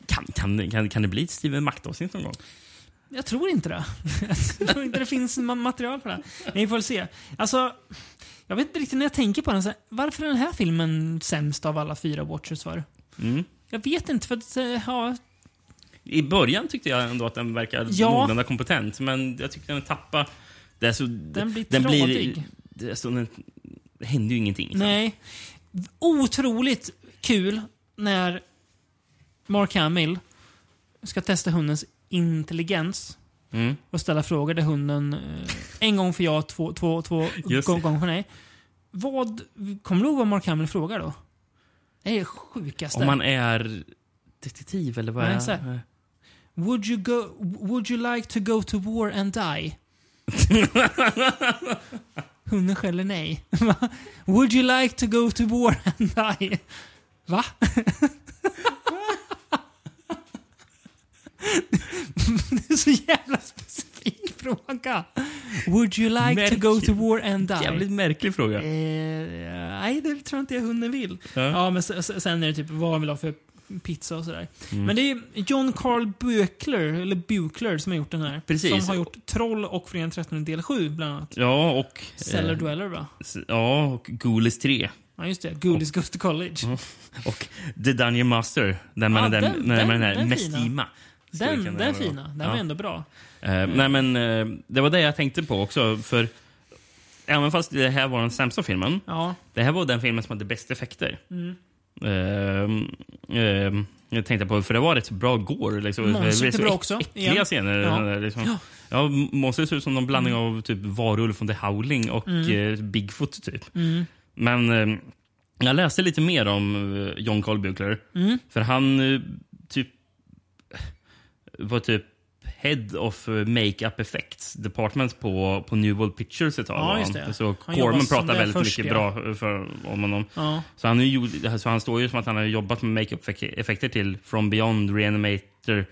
kan, kan, kan, kan det bli ett Steven Mack-avsnitt någon gång? Jag tror inte det. Jag tror inte det finns ma- material för det. Men vi får väl se. Alltså, jag vet inte riktigt när jag tänker på den. Så här, varför är den här filmen sämst av alla fyra Watchers för? Mm. Jag vet inte, för att, eh, ja, I början tyckte jag ändå att den verkar Ja. någorlunda kompetent, men jag tyckte den tappade... Det är så, Den blir den tradig. det, så, den, det händer ju ingenting. sen. nej. Otroligt kul när Mark Hamill ska testa hundens intelligens Mm. och ställa frågor där hunden eh, en gång för ja, två, två, två gånger för nej. Vad, kommer du ihåg vad Mark Hamill frågar då? Det är det sjukaste. Om man är detektiv eller vad Nej, är. Would you, go, would you like to go to war and die? Hunden skäller nej. Would you like to go to war and die? Va? det är så jävla specifik fråga. Would you like to go to war and die? Jävligt märklig fråga. Eh, nej, det tror jag inte hunden vill. Ja. Ja, men sen är det typ vad han vill ha för pizza och sådär. Mm. Men det är John Carl Buechler, eller Buechler, som har gjort den här. Precis. Som har gjort Troll och Fredagen 13 del 7 bland annat. Ja, och... Cellar eh, Dweller va? Ja, och Ghoulies 3. Ja, just det. Ghoulies Goes to College. Och The Dungeon Master. Där man Ja, är den, den- när man den- är den. Skurken Den, den var- fina. Den Ja. var ändå bra. Eh, nej, men eh, det var det jag tänkte på också. För även fast det här var den sämsta filmen. Ja. Det här var den filmen som hade bäst effekter. Mm. Ehm, ehm, jag tänkte på, för det var rätt bra gore. Liksom. Monstret är bra också. Äckliga Ja. scener. Ja. Liksom. Ja. Ja, monstret ser ut som någon blandning av typ Varulv från The Howling och Mm. eh, Bigfoot. typ. Mm. Men eh, jag läste lite mer om eh, John Carl Buechler. Mm. För han eh, var typ Head of eh, Makeup Effects Department på, på New World Pictures ett tag. Ja, just det. Så Han Corman som pratar väldigt först, mycket ja. bra för, om honom. Ja. Så, han, ju, så han står ju som att han har jobbat med makeup-effekter till From Beyond, Reanimator,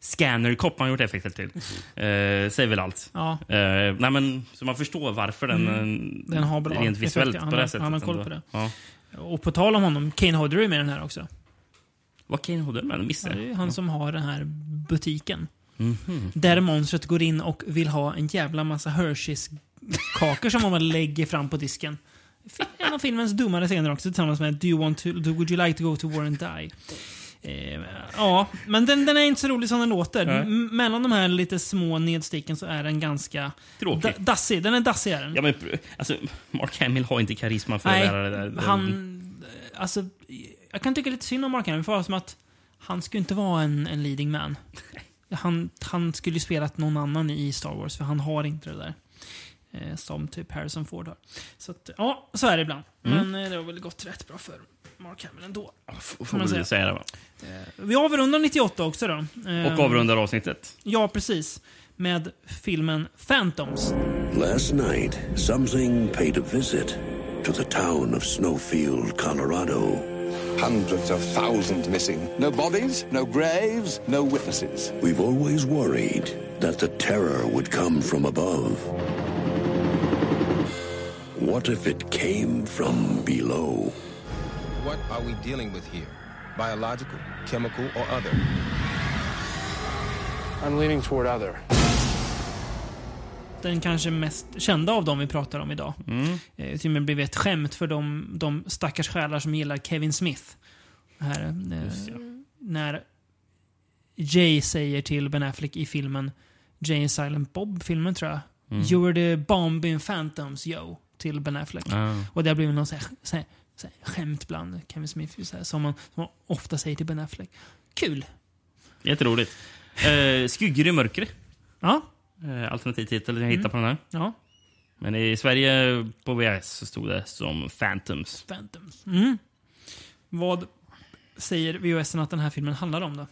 Scanner Cop har han gjort effekter till. Eh, säger väl allt. Ja. Eh, nej, men, så man förstår varför den, Mm. eh, Den har bra rent visuellt effekter. Han på det sättet. han har koll på det. Ja. Och på tal om honom, Kane Hodder är med i den här också. Var Kane Hodder med? Ja, Missade det är han som har den här butiken. Mhm. Där monstret går in och vill ha en jävla massa Hershey's-kakor som man lägger fram på disken. En av filmens dummare scener också tillsammans med Do you want to, do, Would you like to go to war and die? Eh, ja, men den, den är inte så rolig som den låter. Nej. M- mellan de här lite små nedsticken så är den ganska Tråkig. da- dassig. Den är dassig är den. Ja, men, alltså, Mark Hamill har inte karisma för Nej, att göra det där. han... Alltså, jag kan tycka lite synd om Mark Hamill, för som att han skulle inte vara en, en leading man. Han, han skulle ju spelat någon annan i Star Wars, för han har inte det där. Eh, som typ Harrison Ford har. Så att, ja, så är det ibland. Mm. Men eh, det har väl gått rätt bra för Mark Hamill ändå. Får man säga. säga det, va? Vi avrundar 98 också då. Eh, Och avrundar avsnittet. Ja, precis. Med filmen Phantoms. Last night, something paid a visit to the town of Snowfield, Colorado. Hundreds of thousands missing. No bodies, no graves, no witnesses. We've always worried that the terror would come from above. What if it came from below? What are we dealing with here? Biological, chemical, or other? I'm leaning toward other. Den kanske mest kända av dem vi pratar om idag. Mm. Eh, till och med blivit ett skämt för de, de stackars själar som gillar Kevin Smith. Här, eh, När Jay säger till Ben Affleck i filmen Jay Silent Bob-filmen tror jag. Mm. You were the bomb in Phantoms, yo. Till Ben Affleck. Ah. Och det har blivit någon så här, så här, så här skämt bland Kevin Smith. Så här, som, man, som man ofta säger till Ben Affleck. Kul! Jätteroligt. Eh, Skuggor i mörkret. Ja. Eh, alternativ titel jag hittade på den här. Ja. Men i Sverige på VHS så stod det som Phantoms. Phantoms. Mm. Vad säger VHS att den här filmen handlar om då?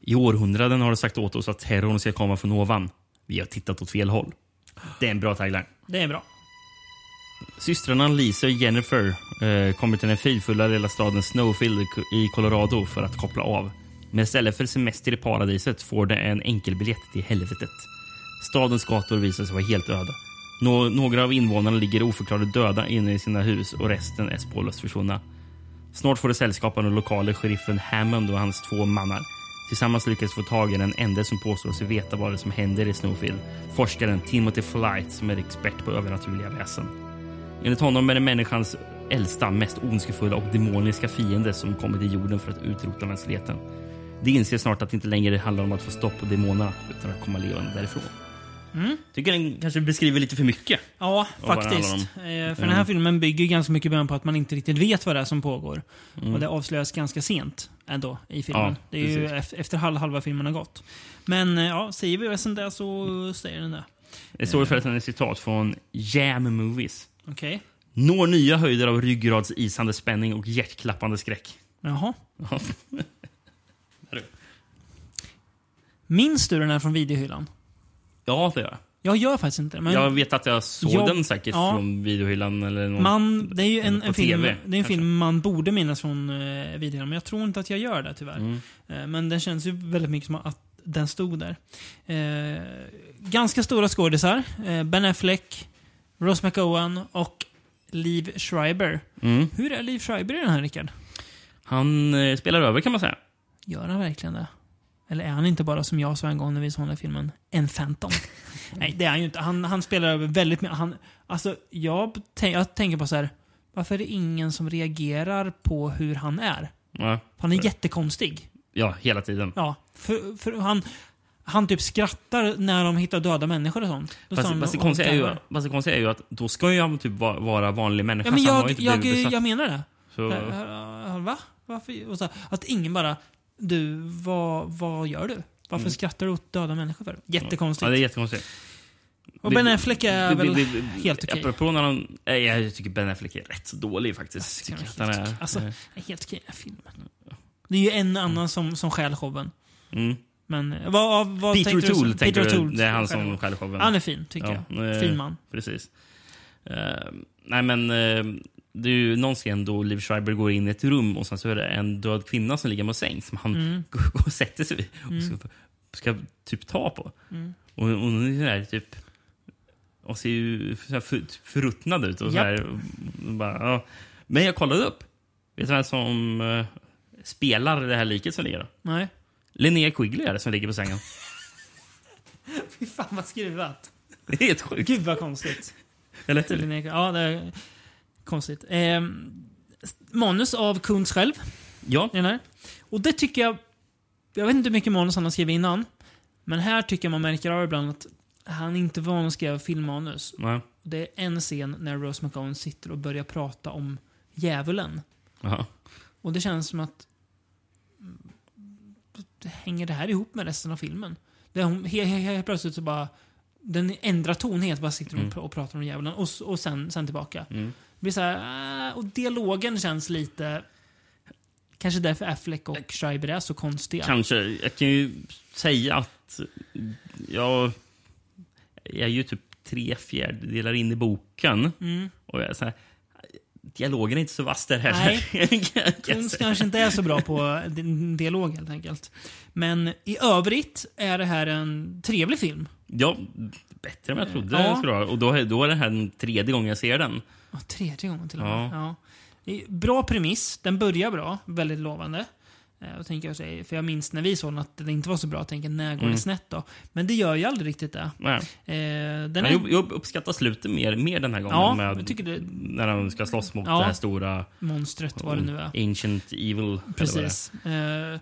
I århundraden har det sagt åt oss att terrorn ska komma från ovan. Vi har tittat åt fel håll. Det är en bra tagline. Det är bra. Systrarna Lisa och Jennifer eh, kommer till den fridfulla lilla staden Snowfield i Colorado för att koppla av. Men istället för semester i paradiset får de en enkelbiljett till helvetet. Stadens gator visar sig vara helt öde. Nå- några av invånarna ligger oförklarligt döda inne i sina hus och resten är spårlöst försvunna. Snart får de sällskap av den lokale sheriffen Hammond och hans två mannar. Tillsammans lyckas få tag i den enda som påstår sig veta vad det är som händer i Snowfield. Forskaren Timothy Flight som är expert på övernaturliga väsen. Enligt honom är det människans äldsta, mest ondskefulla och demoniska fiende som kommit till jorden för att utrota mänskligheten. De inser snart att det inte längre handlar om att få stopp på demonerna utan att komma levande därifrån. Mm. Tycker den kanske beskriver lite för mycket. Ja, faktiskt. om. Eh, För den här Mm. filmen bygger ju ganska mycket på att man inte riktigt vet vad det är som pågår. Mm. Och det avslöjas ganska sent ändå i filmen. Ja, det är ju precis. ef- efter halva, halva filmen har gått. Men eh, ja, säger vi sen det så säger den det. Det står förresten ett citat från Jam Movies. Okej. Når nya höjder av ryggradsisande spänning och hjärtklappande skräck. Jaha. Minns du den här från videohyllan? Ja, det gör jag. Jag gör faktiskt inte. Men jag vet att jag såg Jag- den säkert ja. från videohyllan. Eller någon, Man, det är ju en, på en, film, TV, det är en film man borde minnas från eh, videon, men jag tror inte att jag gör det tyvärr. Mm. Eh, men den känns ju väldigt mycket som att den stod där. Eh, ganska stora skådisar. Eh, ben Affleck, Rose McGowan och Liv Schreiber. Mm. Hur är Liv Schreiber i den här, Rickard? Han eh, spelar över kan man säga. Gör han verkligen det? Eller är han inte bara som jag sa en gång när vi såg den här filmen, en Phantom? Nej, det är han ju inte. Han, han spelar över väldigt mycket. Han, alltså, jag, jag tänker på så här. varför är det ingen som reagerar på hur han är? Ja, Han är jättekonstig. ja hela tiden. Ja, för, för han, han typ skrattar när de hittar döda människor och sånt. Då Fast, fast, det konstiga är ju, fast det konstiga är ju att då ska ju han typ va- vara vanlig människa. Ja, men jag, jag, besatt. jag menar det. Så- Va? Varför? Och så, att ingen bara, du, vad, vad gör du? Varför Mm. skrattar du åt döda människor för? Jättekonstigt. Ja, det är jättekonstigt. Och Ben Affleck är väl helt okej. Apropå när han... Jag tycker Ben Affleck är rätt så dålig faktiskt. Jag Tycker att han är helt, alltså, helt okej i filmen. Det är ju en annan som, som stjäl showen. Mm. Men eh, vad, vad Peter O'Toole tänker Peter du. Det är han som skäller showen. Han är fin, tycker jag. eh, Fin man. Precis. Eh, nej, men eh, det är ju någon scen då Liv Schreiber går in i ett rum och sen så är det en död kvinna som ligger med säng som han Mm. går och sätter sig vid och Mm. ska, ska typ ta på. Mm. Och och hon är sådär typ... Och ser ju så här för, förruttnad ut. Och så här, och bara, ja. Men jag kollade upp. Vet du vem som eh, spelar det här liket som ligger där? Nej. Linnea Quigley är det som ligger på sängen. Fy fan vad skruvat. Det är helt sjukt. Gud vad konstigt. Eller hur? Ja, det konstigt. Eh, manus av Kuntz själv. Ja. Den här. Och det tycker jag... Jag vet inte hur mycket manus han har skrivit innan. Men här tycker jag man märker av ibland att han inte var van att skriva filmmanus. Nej. Det är en scen när Rose McGowan sitter och börjar prata om djävulen. Jaha. Och det känns som att... Hänger det här ihop med resten av filmen? Det är hon, helt, helt, helt plötsligt så bara... Den ändrar ton helt, bara sitter Mm. och pratar om djävulen och, och sen, sen tillbaka. Mm. Blir så här, äh, och dialogen känns lite... Kanske därför Affleck och Schreiber är så konstiga. Kanske. Jag kan ju säga att jag, jag är ju typ tre fjärdedelar in i boken. Mm. Och jag är så här, dialogen är inte så vass där heller. Nej, säga. kanske inte är så bra på dialog helt enkelt. Men i övrigt är det här en trevlig film. Ja, bättre än jag trodde Ja. skulle vara. Och då, är- då är det här den tredje gången jag ser den. Ja, tredje gången till och med. Ja. Ja. Bra premiss. Den börjar bra. Väldigt lovande. Eh, Och tänker jag för jag minns när vi såg den att det inte var så bra. Jag tänker, när går Mm. det snett då? Men det gör ju aldrig riktigt det. Nej. Eh, den är, jag, uppskattar slutet mer, mer den här gången. Ja, med, det- När de ska slåss mot Ja. det här stora... Monstret, vad det nu är. Ancient Evil. Precis. Eh,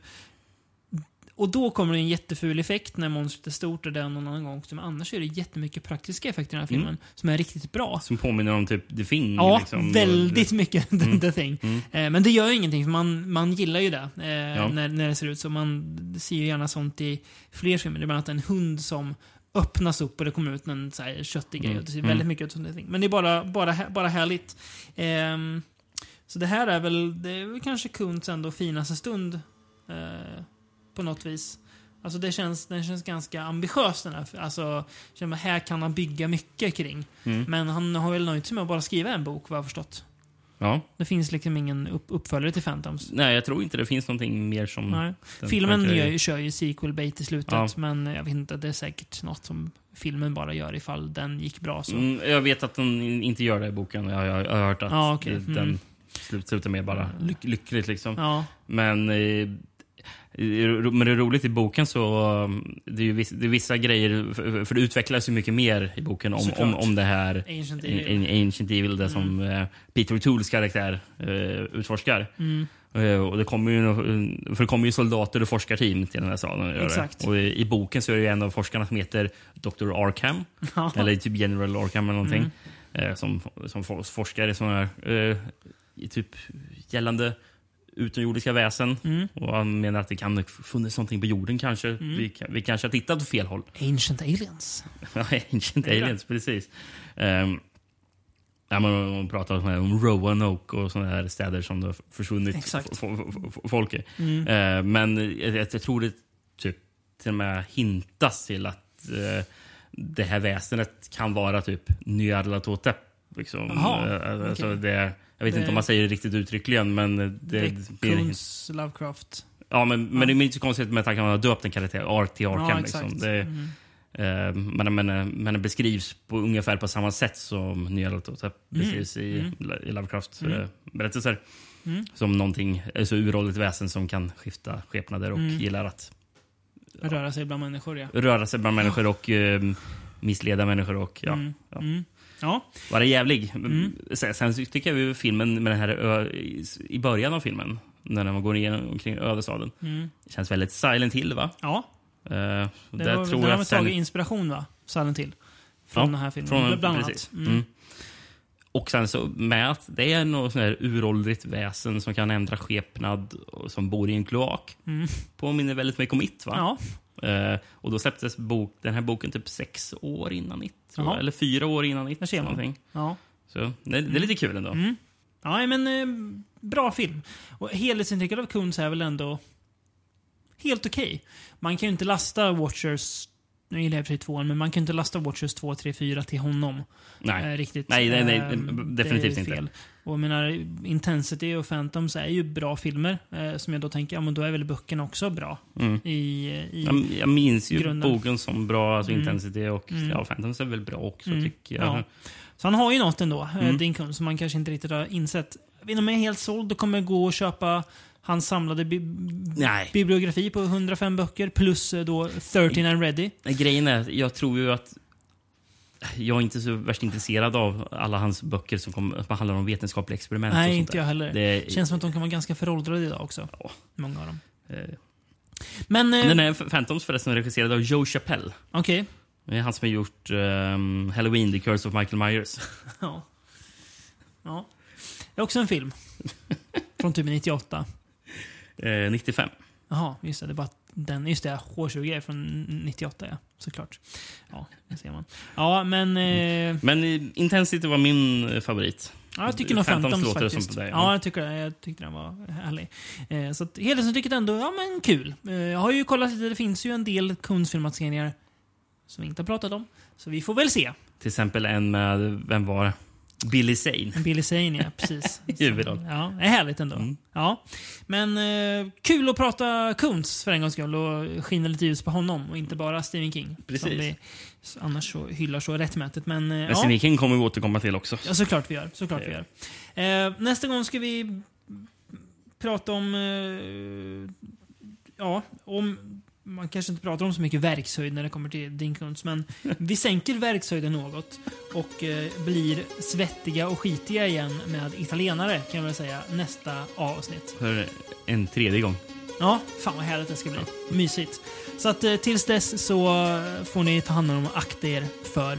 och då kommer det en jätteful effekt när monstret är stort och det är någon annan gång. Men annars är det jättemycket praktiska effekter i den här filmen Mm. som är riktigt bra. Som påminner om typ The Thing. Ja, liksom. väldigt mycket Mm. The Thing. Mm. Eh, men det gör ju ingenting, för man, man gillar ju det eh, Ja. när, när det ser ut så. Man ser ju gärna sånt i fler filmer. Det är bland annat en hund som öppnas upp och det kommer ut en så här köttig grej. Mm. Och det ser Mm. väldigt mycket ut som The Thing. Men det är bara, bara, bara härligt. Ehm, så det här är väl, det är väl kanske Kunts ändå finaste stund eh, på något vis. Alltså det känns, den känns ganska ambitiös den här. Alltså, känner man, här kan han bygga mycket kring. Mm. Men han har väl nöjt sig med att bara skriva en bok, vad jag har förstått. Ja. Det finns liksom ingen upp uppföljare till Phantoms. Nej, jag tror inte det finns någonting mer som... Nej. den Filmen gör, ju- kör ju sequel bait i slutet, Ja. men jag vet inte, det är säkert något som filmen bara gör ifall den gick bra. Så. Mm, jag vet att den inte gör det i boken. Jag, jag, jag har hört att Ja, den Mm. slut, slutar med bara lyck, lyckligt. Liksom. Ja. Men, eh, men det är roligt i boken så um, det är ju vissa, det är vissa grejer, för, för det utvecklas ju mycket mer i boken om, om, Såklart. om det här Ancient Evil. Ancient Evil, det som eh, Peter O'Tooles karaktär eh, utforskar. Mm. Eh, och det kommer ju, för det kommer ju soldater och forskarteam till den här staden. Exakt. Och i, i boken så är det en av forskarna som heter Dr. Arkham. Eller typ General Arkham eller någonting. Mm. Som, som for- forskar i sådana här, typ gällande utomjordiska väsen. Mm. Och han menar att det kan ha funnits någonting på jorden kanske. Mm. Vi, vi kanske har tittat åt fel håll. Ancient Aliens. Ancient. Aliens, precis. Um, ja, man, man pratar om, Roanoke och sådana här städer som det har försvunnit Exakt. folk i. Mm. Eh, men jag, jag tror det typ till och med hintas till att eh, det här väsenet kan vara typ Nyarlathotep. Liksom. Jaha, Eh, alltså okej. det, jag vet Det- inte om man säger det riktigt uttryckligen, men det, Kunz Lovecraft. Ja, men, men det är inte så konstigt med tanke på att man har döpt en karaktär Ark till Arkham. Ja, liksom. det, Mm. eh, men, men, men det beskrivs på ungefär på samma sätt som Mm. beskrivs i, Mm. i Mm. eh, berättelser. Mm. Som någonting, alltså uråldrigt väsen som kan skifta skepnader och Mm. gillar att Röra sig bland människor, ja. röra sig bland människor och eh, missleda människor. Och, ja, Mm. ja. Ja. Vara jävlig. Mm. Sen, sen tycker jag ju filmen med den här ö, i, början av filmen, när man går igenom omkring ödestaden, Mm. känns väldigt Silent Hill va? Ja. Uh, Det där var, tror där har jag vi sen- tagit inspiration, va? Silent Hill. Från den här filmen. från- bland annat. precis. Mm. Mm. Och sen så med att det är något sån här uråldrigt väsen som kan ändra skepnad och som bor i en kloak. Mm. Påminner väldigt mycket om It va? Ja. Eh, och då släpptes bok, den här boken typ sex år innan It. tror jag. Eller fyra år innan It. Där ser man. någonting. Ja. Så det, det är lite kul ändå. Mm. Ja, men eh, bra film. Och helhetsintrycket av Kunz är väl ändå... helt okej. Man kan ju inte lasta Watchers nu gillar jag för sig tvåan, men man kan inte lasta Watchers 2, 3, 4 till honom. Nej. Eh, riktigt. Nej, nej, nej, Eh, definitivt inte. Och jag menar, Intensity och Phantoms är ju bra filmer. Eh, som jag då tänker, ja men då är väl böckerna också bra. Mm. I, i Jag, jag minns ju grunden. boken som bra, alltså Mm. Intensity och Mm. ja, Phantoms är väl bra också Mm. tycker jag. Ja. Så han har ju något ändå, Mm. mm. Dinkun, som man kanske inte riktigt har insett. Jag om jag är helt såld och kommer gå och köpa hans samlade bi Nej. bibliografi på 105 böcker plus eh, då 13 and ready. Grejen är, jag tror ju att jag är inte så värst intresserad av alla hans böcker som, kom, handlar om vetenskapliga experiment. Nej, inte jag heller. Det, Känns som att de kan vara ganska föråldrade idag också. Många av dem. eh, Men... eh, Den är Phantoms förresten regisserad av Joe Chappelle. Okej. Det är han som har gjort ehm, Halloween, The Curse of Michael Myers. Ja. Ja. Det är också en film. Från typ 98. Eh, 95. Jaha, just det. Det är bara den. Just det, H20 är från 98 ja. Såklart. Ja, det ser man. Ja, men... Eh, Men eh, Intensity var min eh, favorit. Ja, jag tycker nog Phantoms, faktiskt. som på dig. ja, jag tycker. Jag tyckte den var härlig. Eh, så att helhetsintrycket ändå, ja men kul. Eh, jag har ju kollat lite, det finns ju en del Kunstfilmatiseringar som vi inte har pratat om. Så vi får väl se. Till exempel en med, vem var det? Billy Zane. Billy Zane, ja. Precis. Huvudroll. Ja, är härligt ändå. Mm. Ja. Men eh, kul att prata Kunst för en gångs skull och skina lite ljus på honom och inte bara Stephen King. Precis. Som vi annars så hyllar så rättmätigt. Men, eh, Men ja. Stephen King kommer vi återkomma till också. Ja, såklart vi gör. Såklart vi gör. Eh, nästa gång ska vi prata om... Eh, ja, om... Man kanske inte pratar om så mycket verkshöjd när det kommer till Dinkunds, men vi sänker verkshöjden något och eh, blir svettiga och skitiga igen med italienare, kan jag väl säga, nästa avsnitt. För en tredje gång. Ja, fan vad härligt det ska bli. Mysigt. Så att eh, tills dess så får ni ta hand om och akta er för